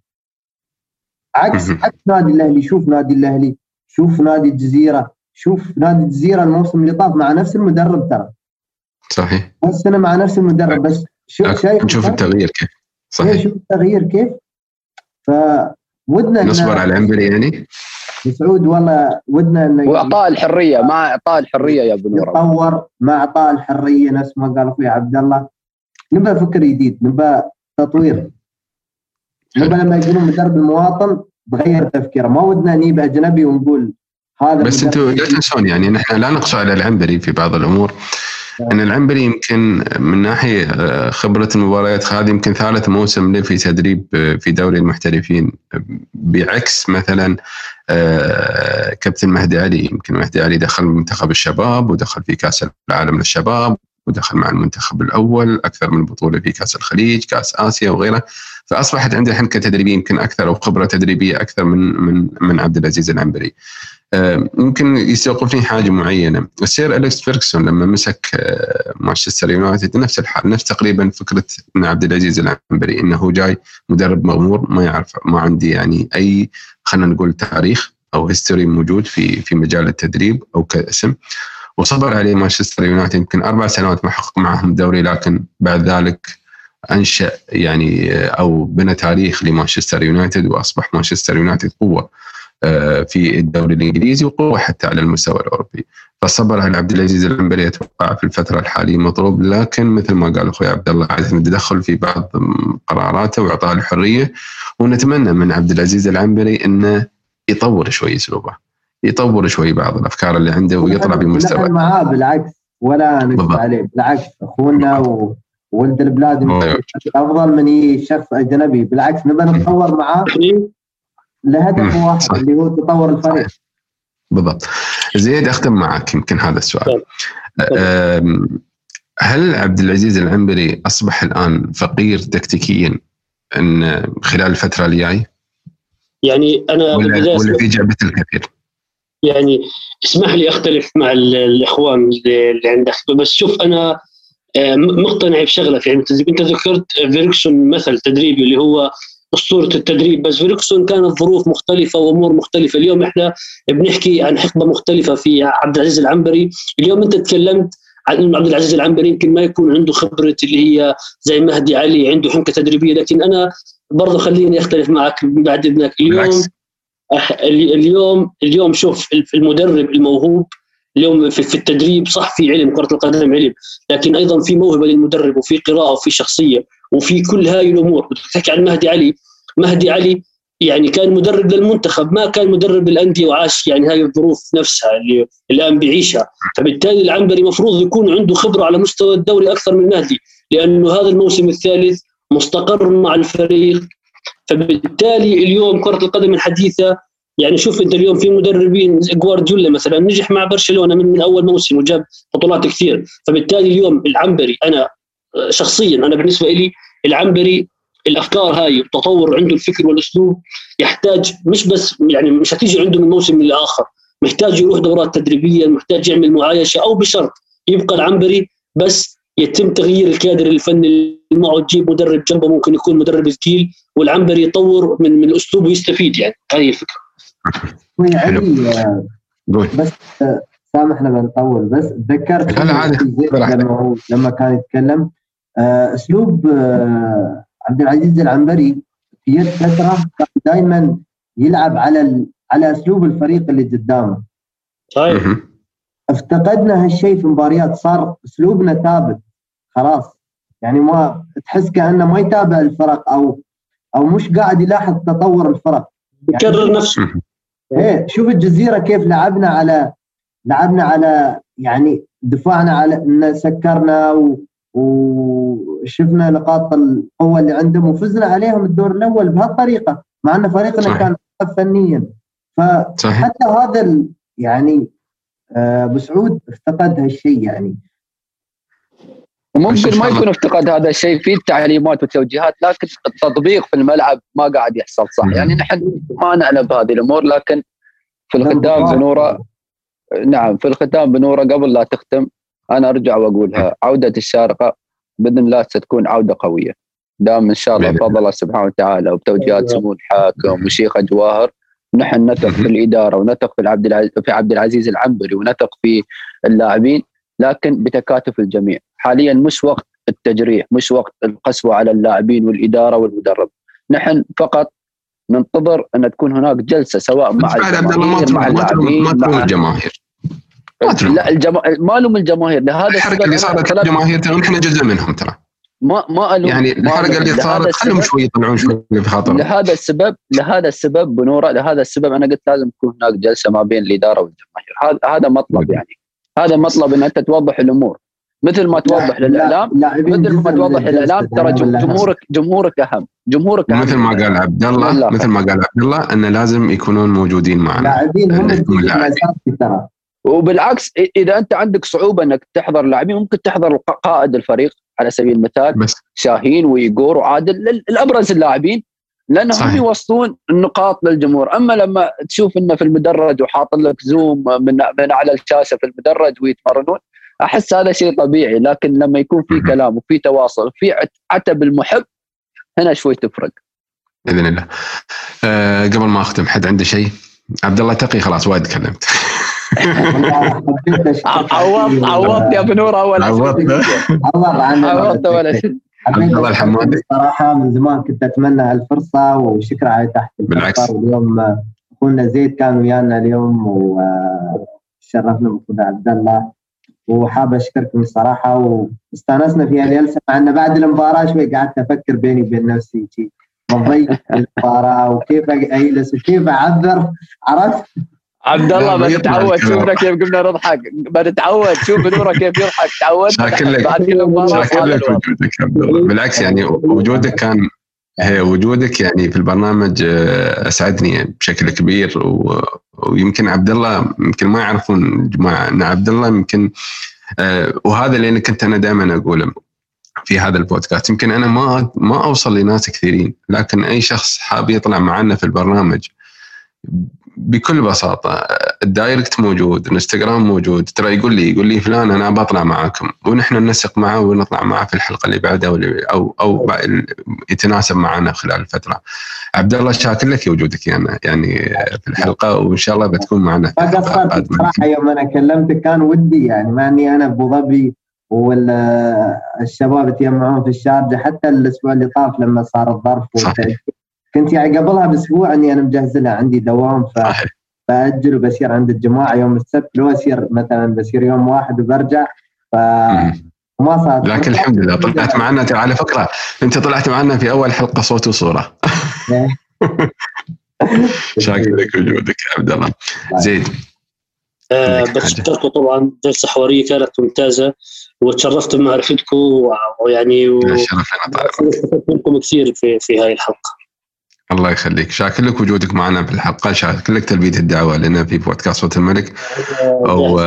[SPEAKER 5] عكس عكس نادي الأهلي. شوف نادي الأهلي. شوف نادي الجزيرة. شوف نادي الجزيرة الموسم اللي طاف مع نفس المدرب ترى.
[SPEAKER 1] صحيح.
[SPEAKER 5] بس أنا مع نفس المدرب. بس
[SPEAKER 1] شوف شايف نشوف التغيير كيف.
[SPEAKER 5] صحيح. شوف التغيير كيف؟ فودنا
[SPEAKER 1] نصبر على العنبري يعني.
[SPEAKER 5] سعود والله ودنا
[SPEAKER 4] إنه واعطاء الحرية مع إعطاء الحرية يا أبو نور
[SPEAKER 5] يتطور مع إعطاء الحرية نفس ما قال أخوي عبد الله. نبى فكر جديد نبى تطوير. نبى لما يقولون مدرب المواطن تغير تفكيره؟ ما ودنا نجيب أجنبي ونقول
[SPEAKER 1] هذا بس أنتم لا تنسون يعني نحن لا نقص على العنبري في بعض الأمور. أن العنبري يمكن من ناحية آه، خبرة المباريات هذه يمكن ثالث موسم له في تدريب آه، في دوري المحترفين. بعكس مثلا آه، كابتن مهدي علي يمكن مهدي علي دخل منتخب الشباب ودخل في كأس العالم للشباب. ودخل مع المنتخب الأول أكثر من بطولة في كأس الخليج، كأس آسيا وغيره، فأصبحت عنده حنكه تدريبيه يمكن أكثر أو خبرة تدريبية أكثر من من من عبد العزيز العنبري. ممكن يستوقفني حاجة معينة، السير أليكس فيركسون لما مسك آه، مانشستر يونايتد نفس الحال، نفس تقريبا فكرة إن عبد العزيز العنبري إنه جاي مدرب مغمور ما يعرف ما عندي يعني أي خلينا نقول تاريخ أو history موجود في في مجال التدريب أو كاسم. وصبر عليه مانشستر يونايتد يمكن أربع سنوات ما حقق معهم الدوري لكن بعد ذلك أنشأ يعني أو بنى تاريخ لمانشستر يونايتد وأصبح مانشستر يونايتد قوة آه، في الدوري الإنجليزي وقوة حتى على المستوى الأوروبي. فالصبر على عبد العزيز العنبري أتوقع في الفترة الحالية مطلوب لكن مثل ما قال أخوي عبد الله عادة التدخل في بعض قراراته واعطاء الحرية ونتمنى من عبد العزيز العنبري إنه يطور شوي أسلوبه. يطور شوي بعض الأفكار اللي عنده ويطلع بمستوى.
[SPEAKER 5] معاه بالعكس ولا نقص عليه بالعكس أخونا وولد البلاد أفضل من شخص أجنبي. بالعكس نبى نتطور معاه لهدف واحد اللي هو تطور الفريق.
[SPEAKER 1] بالضبط. زيد أختم معك يمكن هذا السؤال. هل عبد العزيز العنبري أصبح الآن فقير تكتيكيا إن خلال الفترة الجاية؟
[SPEAKER 2] يعني أنا
[SPEAKER 1] ولا, ولا في جعبة الكثير؟
[SPEAKER 2] يعني اسمح لي أختلف مع الإخوان اللي عندك بس شوف أنا آه، مقتنع بشغلة في علم التدريب أنت ذكرت فيركسون مثل تدريبي اللي هو أسطورة التدريب بس فيركسون كانت ظروف مختلفة وأمور مختلفة. اليوم إحنا بنحكي عن حقبة مختلفة في عبد العزيز العنبري. اليوم أنت تكلمت عن إنه عبد العزيز العنبري يمكن ما يكون عنده خبرة اللي هي زي مهدي علي عنده حنكة تدريبية. لكن أنا برضه خليني أختلف معك بعد إذنك. اليوم اليوم اليوم شوف المدرب الموهوب اليوم في التدريب صح في علم كرة القدم علم لكن أيضا في موهبة للمدرب وفي قراءة وفي شخصية وفي كل هاي الأمور. تحكي عن مهدي علي. مهدي علي يعني كان مدرب للمنتخب ما كان مدرب للأندية وعاش يعني هاي الظروف نفسها اللي الآن بيعيشها. فبالتالي العنبري مفروض يكون عنده خبرة على مستوى الدوري أكثر من مهدي لأنه هذا الموسم الثالث مستقر مع الفريق فبالتالي اليوم كرة القدم الحديثة يعني شوف أنت اليوم في مدربين جوارديولا مثلا نجح مع برشلونة من, من أول موسم وجاب بطولات كثير. فبالتالي اليوم العنبري أنا شخصيا أنا بالنسبة لي العنبري الأفكار هاي التطور عنده الفكر والأسلوب يحتاج مش بس يعني مش هتيجي عنده من موسم لاخر محتاج يروح دورات تدريبيه محتاج يعمل معايشة أو بشرط يبقى العنبري بس يتم تغيير الكادر الفني اللي معه تجيب مدرب جنبه ممكن يكون مدرب ثقيل والعنبري يطور من من الاسلوب ويستفيد يعني. هذه الفكرة.
[SPEAKER 5] علي؟ بس سامحنا بنطول بس تذكرت لما لما كان يتكلم. آه، أسلوب آه، عبد العزيز العنبري في يد فترة كان دائما يلعب على على أسلوب الفريق اللي قدامه.
[SPEAKER 2] صحيح
[SPEAKER 5] افتقدنا هالشيء في مباريات صار أسلوبنا ثابت خلاص يعني ما تحس كأنه ما يتابع الفرق أو أو مش قاعد يلاحظ تطور الفرق
[SPEAKER 2] يكرر يعني نفسه
[SPEAKER 5] إيه شوف الجزيرة كيف لعبنا على لعبنا على يعني دفاعنا على ان سكرنا و... وشفنا نقاط القوة اللي عندهم وفزنا عليهم الدور الأول بهالطريقة مع إن فريقنا صحيح. كان فنيا فحتى هذا. يعني أبو آه سعود افتقد هالشيء يعني.
[SPEAKER 4] وممكن ما يكون افتقد هذا الشيء في التعليمات والتوجيهات لكن التطبيق في الملعب ما قاعد يحصل صح. يعني نحن ما نعلم بهذه الأمور لكن في الختام بنوره نعم في الختام بنورة قبل لا تختم أنا أرجع وأقولها. عودة الشارقة بإذن الله ستكون عودة قوية. دام إن شاء الله بفضل الله. سبحانه وتعالى وبتوجيهات سمو الحاكم وشيخ جواهر نحن نثق في الإدارة ونثق في عبد في عبد العزيز العنبري ونثق في اللاعبين لكن بتكاتف الجميع. حاليا مش وقت التجريح مش وقت القسوة على اللاعبين والإدارة والمدرب. نحن فقط ننتظر أن تكون هناك جلسة سواء مع الجماهير مع اللاعبين
[SPEAKER 1] مع الجماهير.
[SPEAKER 4] لا الجما... ما الوم الجماهير لهذا
[SPEAKER 1] الحركه اللي صارت الجماهير ترى نحن جزء منهم ترى.
[SPEAKER 4] ما ما
[SPEAKER 1] ألوم يعني الحركة اللي صارت خلهم شوي يطلعون شوي في خاطر
[SPEAKER 4] لهذا السبب لهذا السبب بنورة لهذا السبب أنا قلت لازم تكون هناك جلسة ما بين الإدارة والجماهير. هذا هذا مطلب يعني. هذا مطلب إن أنت توضح الأمور. مثل ما توضح للاعلام مثل ما توضح للاعلام ترى جمهورك جمهورك أهم. جمهورك
[SPEAKER 1] أهم. مثل ما قال عبد الله مثل ما قال عبد الله انه لازم يكونون موجودين معنا.
[SPEAKER 5] لاعبين هم
[SPEAKER 4] ترى. وبالعكس إذا أنت عندك صعوبة إنك تحضر لاعبين ممكن تحضر قائد الفريق. على سبيل المثال بس. شاهين ويجور وعادل الأبرز اللاعبين لأنهم. يوصلون النقاط للجمهور. أما لما تشوف إنه في المدرج وحاط لك زوم من من اعلى الشاشة في المدرج ويتمرنون أحس هذا شيء طبيعي. لكن لما يكون في كلام وفي تواصل وفي عتب المحب هنا شوي تفرق.
[SPEAKER 1] بإذن الله. أه قبل ما أختم حد عنده شيء؟ عبد الله تقي خلاص وايد تكلمت.
[SPEAKER 4] عوضت عوضت يا بنور أول
[SPEAKER 1] عوضت.
[SPEAKER 4] عوضت أول شيء
[SPEAKER 1] عبد الله الحمودي
[SPEAKER 5] صراحة من زمان كنت أتمنى هالفرصة وشكرا على تحت
[SPEAKER 1] بالعكس.
[SPEAKER 5] اليوم أخونا زيد كان ويانا اليوم وشرفنا بأخونا عبد الله. وحاب أشكركم الصراحة واستانسنا في الجلسة مع إنه بعد المباراة شوي قعدت أفكر بيني وبين نفسي شي مضيق المباراة وكيف أجلس وكيف أعذر. عرفت؟
[SPEAKER 4] عبد الله بنتعود شوفنا كيف قمنا نضحك. بنتعود شوف نوره كيف يضحك. تعود.
[SPEAKER 1] شاكر لك. بعد كل مباراه شاكر لك وجودك عبد الله. بالعكس يعني وجودك كان هي وجودك يعني في البرنامج آه، أسعدني بشكل كبير. و... ويمكن عبد الله يمكن ما يعرفون جماعة إن عبد الله يمكن آه، وهذا اللي كنت أنا دائما أقوله في هذا البودكاست. يمكن أنا ما ما أوصل لناس كثيرين لكن أي شخص حاب يطلع معنا في البرنامج بكل بساطة الدايركت موجود الانستغرام موجود ترى يقول لي يقول لي فلان أنا بطلع معاكم ونحن ننسق معه ونطلع معه في الحلقة اللي بعدها أو أو يتناسب معنا خلال الفترة. عبد الله شاكر لك وجودك يعني يعني في الحلقة وإن شاء الله بتكون معنا
[SPEAKER 5] ما قصرت صراحة يوم أنا كلمتك كان ودي يعني مع إني أنا أبو ظبي والشباب يتجمعون في الشارجة حتى الأسبوع اللي طاف لما صار الظرف كنت يعني قبلها بأسبوع إني أنا مجهز لها عندي دوام ف باجل وبصير عند الجماعة يوم السبت لو اصير مثلا بصير يوم واحد وبرجع ف
[SPEAKER 1] ما صار. لكن الحمد لله طلعت معنا على فكرة أنت طلعت معنا في أول حلقة صوت وصورة. شاكر لك وجودك يا عبد الله. زيد
[SPEAKER 2] آه بشكركم طبعا. جلسة حوارية كانت ممتازة وتشرفت بمعرفتكم ويعني واستفدت منكم كثير في في هاي الحلقة.
[SPEAKER 1] الله يخليك. شاكر لك وجودك معنا في الحلقة شاكر لك تلبية الدعوة لنا في بودكاست صوت الملك. و...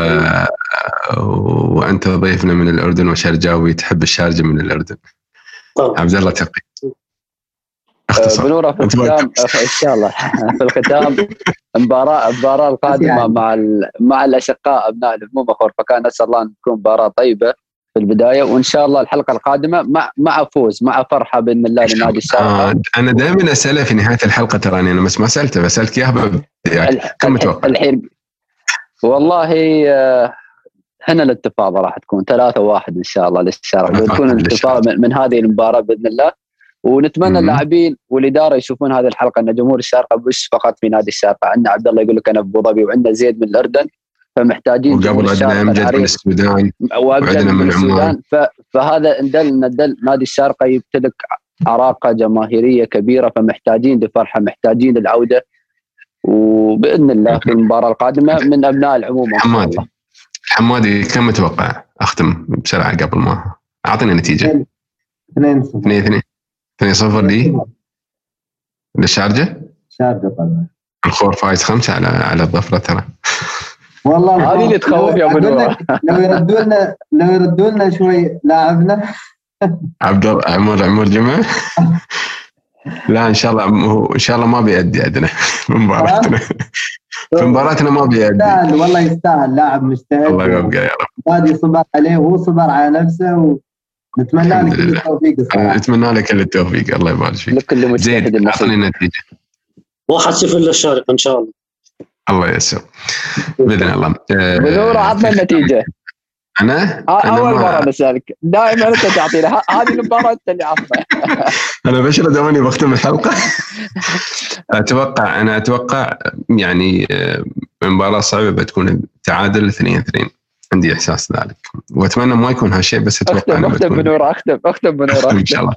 [SPEAKER 1] وأنت ضيفنا من الأردن وشرجاوي تحب الشارجة من الأردن. عبد الله تقي.
[SPEAKER 4] اختصار. بنوره في الختام. إن شاء الله. في الختام المباراه المباراه القادمة مع مع الأشقاء أبناء الهموم فكان اسال الله أن تكون مباراة طيبة. في البداية وإن شاء الله الحلقة القادمة مع مع فوز مع فرحه باذن الله لنادي الشارقه
[SPEAKER 1] آه أنا دائما أسأله في نهاية الحلقة تراني أنا بس ما سألته بسألك إياها كم متوقع؟
[SPEAKER 4] الحين والله آه، هنا الاتفاق راح تكون ثلاثة واحد إن شاء الله للشارقه وتكون الاتفاق من, من هذه المباراة بإذن الله. ونتمنى اللاعبين والإدارة يشوفون هذه الحلقة أن جمهور الشارقة مش فقط في نادي الشارقة. عندنا عبد الله يقول لك أنا أبو ظبي وعندنا زيد من الأردن. فمحتاجين
[SPEAKER 1] وقبل عندنا أمجد من السودان
[SPEAKER 4] وعندنا من السودان. فهذا ندل ندل نادي الشارقة يمتلك عراقة جماهيرية كبيرة فمحتاجين لفرحة محتاجين للعودة. وبإذن الله في المباراة القادمة من أبناء العموم
[SPEAKER 1] حمادي. حمادي كم متوقع أختم بسرعة قبل ما أعطيني نتيجة.
[SPEAKER 5] 2 0
[SPEAKER 1] 2 2 2 0 لي. للشارجة؟
[SPEAKER 5] شارجة طبعا
[SPEAKER 1] الخور فايز خمسة على على الظفره ترى.
[SPEAKER 5] والله
[SPEAKER 4] هذه اللي تخوف يا ابو
[SPEAKER 5] أقول
[SPEAKER 4] نور
[SPEAKER 5] لك لو يردوا لنا لو يردوا لنا شوي لاعبنا.
[SPEAKER 1] عبد الله عمر عمر جمعة؟ لا إن شاء الله إن شاء الله ما بيأدي عندنا في مباراتنا. في مباراتنا ما بيأدي.
[SPEAKER 5] يستاهل والله يستاهل. لاعب مجتهد
[SPEAKER 1] الله يوفقه يا رب.
[SPEAKER 5] نادي صبر عليه وهو صبر على نفسه ونتمنى له
[SPEAKER 1] الحمد
[SPEAKER 5] كل. التوفيق
[SPEAKER 1] اتمنى لك كل التوفيق. الله يبارك فيك.
[SPEAKER 4] لكل مجتهد
[SPEAKER 1] زيد
[SPEAKER 4] النصيب
[SPEAKER 1] أعطني النتيجه
[SPEAKER 2] 1 0 للشارقه إن شاء الله.
[SPEAKER 1] الله ييسر. بإذن الله. آه،
[SPEAKER 4] ابو نور عطنا النتيجه
[SPEAKER 1] أنا؟
[SPEAKER 4] أنا
[SPEAKER 1] أول
[SPEAKER 4] مرة نسالك دائما أنت تعطينا هذه المباراة أنت اللي عطنا
[SPEAKER 1] أنا بشر دواني بختم الحلقة. أتوقع أنا أتوقع يعني آه، مباراة صعبة بتكون تعادل 2 2 عندي إحساس ذلك. وأتمنى ما يكون هالشيء بس أتوقع
[SPEAKER 4] اختم اختم بنور اختم اختم بنور
[SPEAKER 1] أختم إن
[SPEAKER 4] اختم
[SPEAKER 1] شاء الله.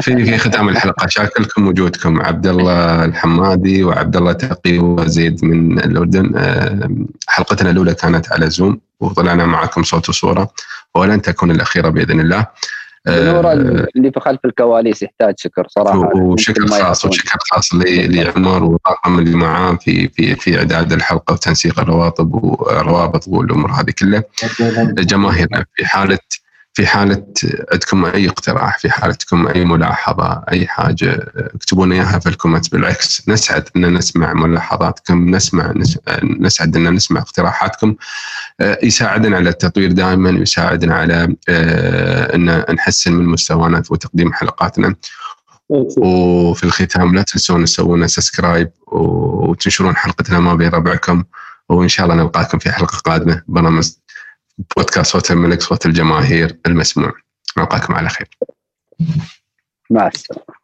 [SPEAKER 1] في في ختام الحلقة شاكركم وجودكم. عبد الله الحمادي وعبد الله تقي وزيد من الأردن. آه، حلقتنا الأولى كانت على زوم وطلعنا معكم صوت وصورة. ولن تكون الأخيرة بإذن الله.
[SPEAKER 4] بنور
[SPEAKER 1] آه،
[SPEAKER 4] اللي في خلف الكواليس يحتاج شكر صراحة؟
[SPEAKER 1] وشكر خاص. وشكر خاص لعمر والطاقم اللي معاه في في في إعداد الحلقة وتنسيق الروابط والروابط والأمور هذه كلها. جماهيرنا في حالة في حالة عندكم أي اقتراح في حالتكم أي ملاحظة أي حاجة اكتبوا لنا إياها في الكومنت بالعكس. نسعد أن نسمع ملاحظاتكم نسمع نس- نسعد أن نسمع اقتراحاتكم. آه، يساعدنا على التطوير دائما يساعدنا على آه، أن نحسن من مستوانا وتقديم حلقاتنا. وفي الختام لا تنسون تسوون سبسكرايب وتنشرون حلقتنا ما بين ربعكم. وإن شاء الله نلقاكم في حلقة قادمة. برنامج بودكاست صوت الملك صوت الجماهير المسموع. نلقاكم على خير.
[SPEAKER 4] مع السلامة.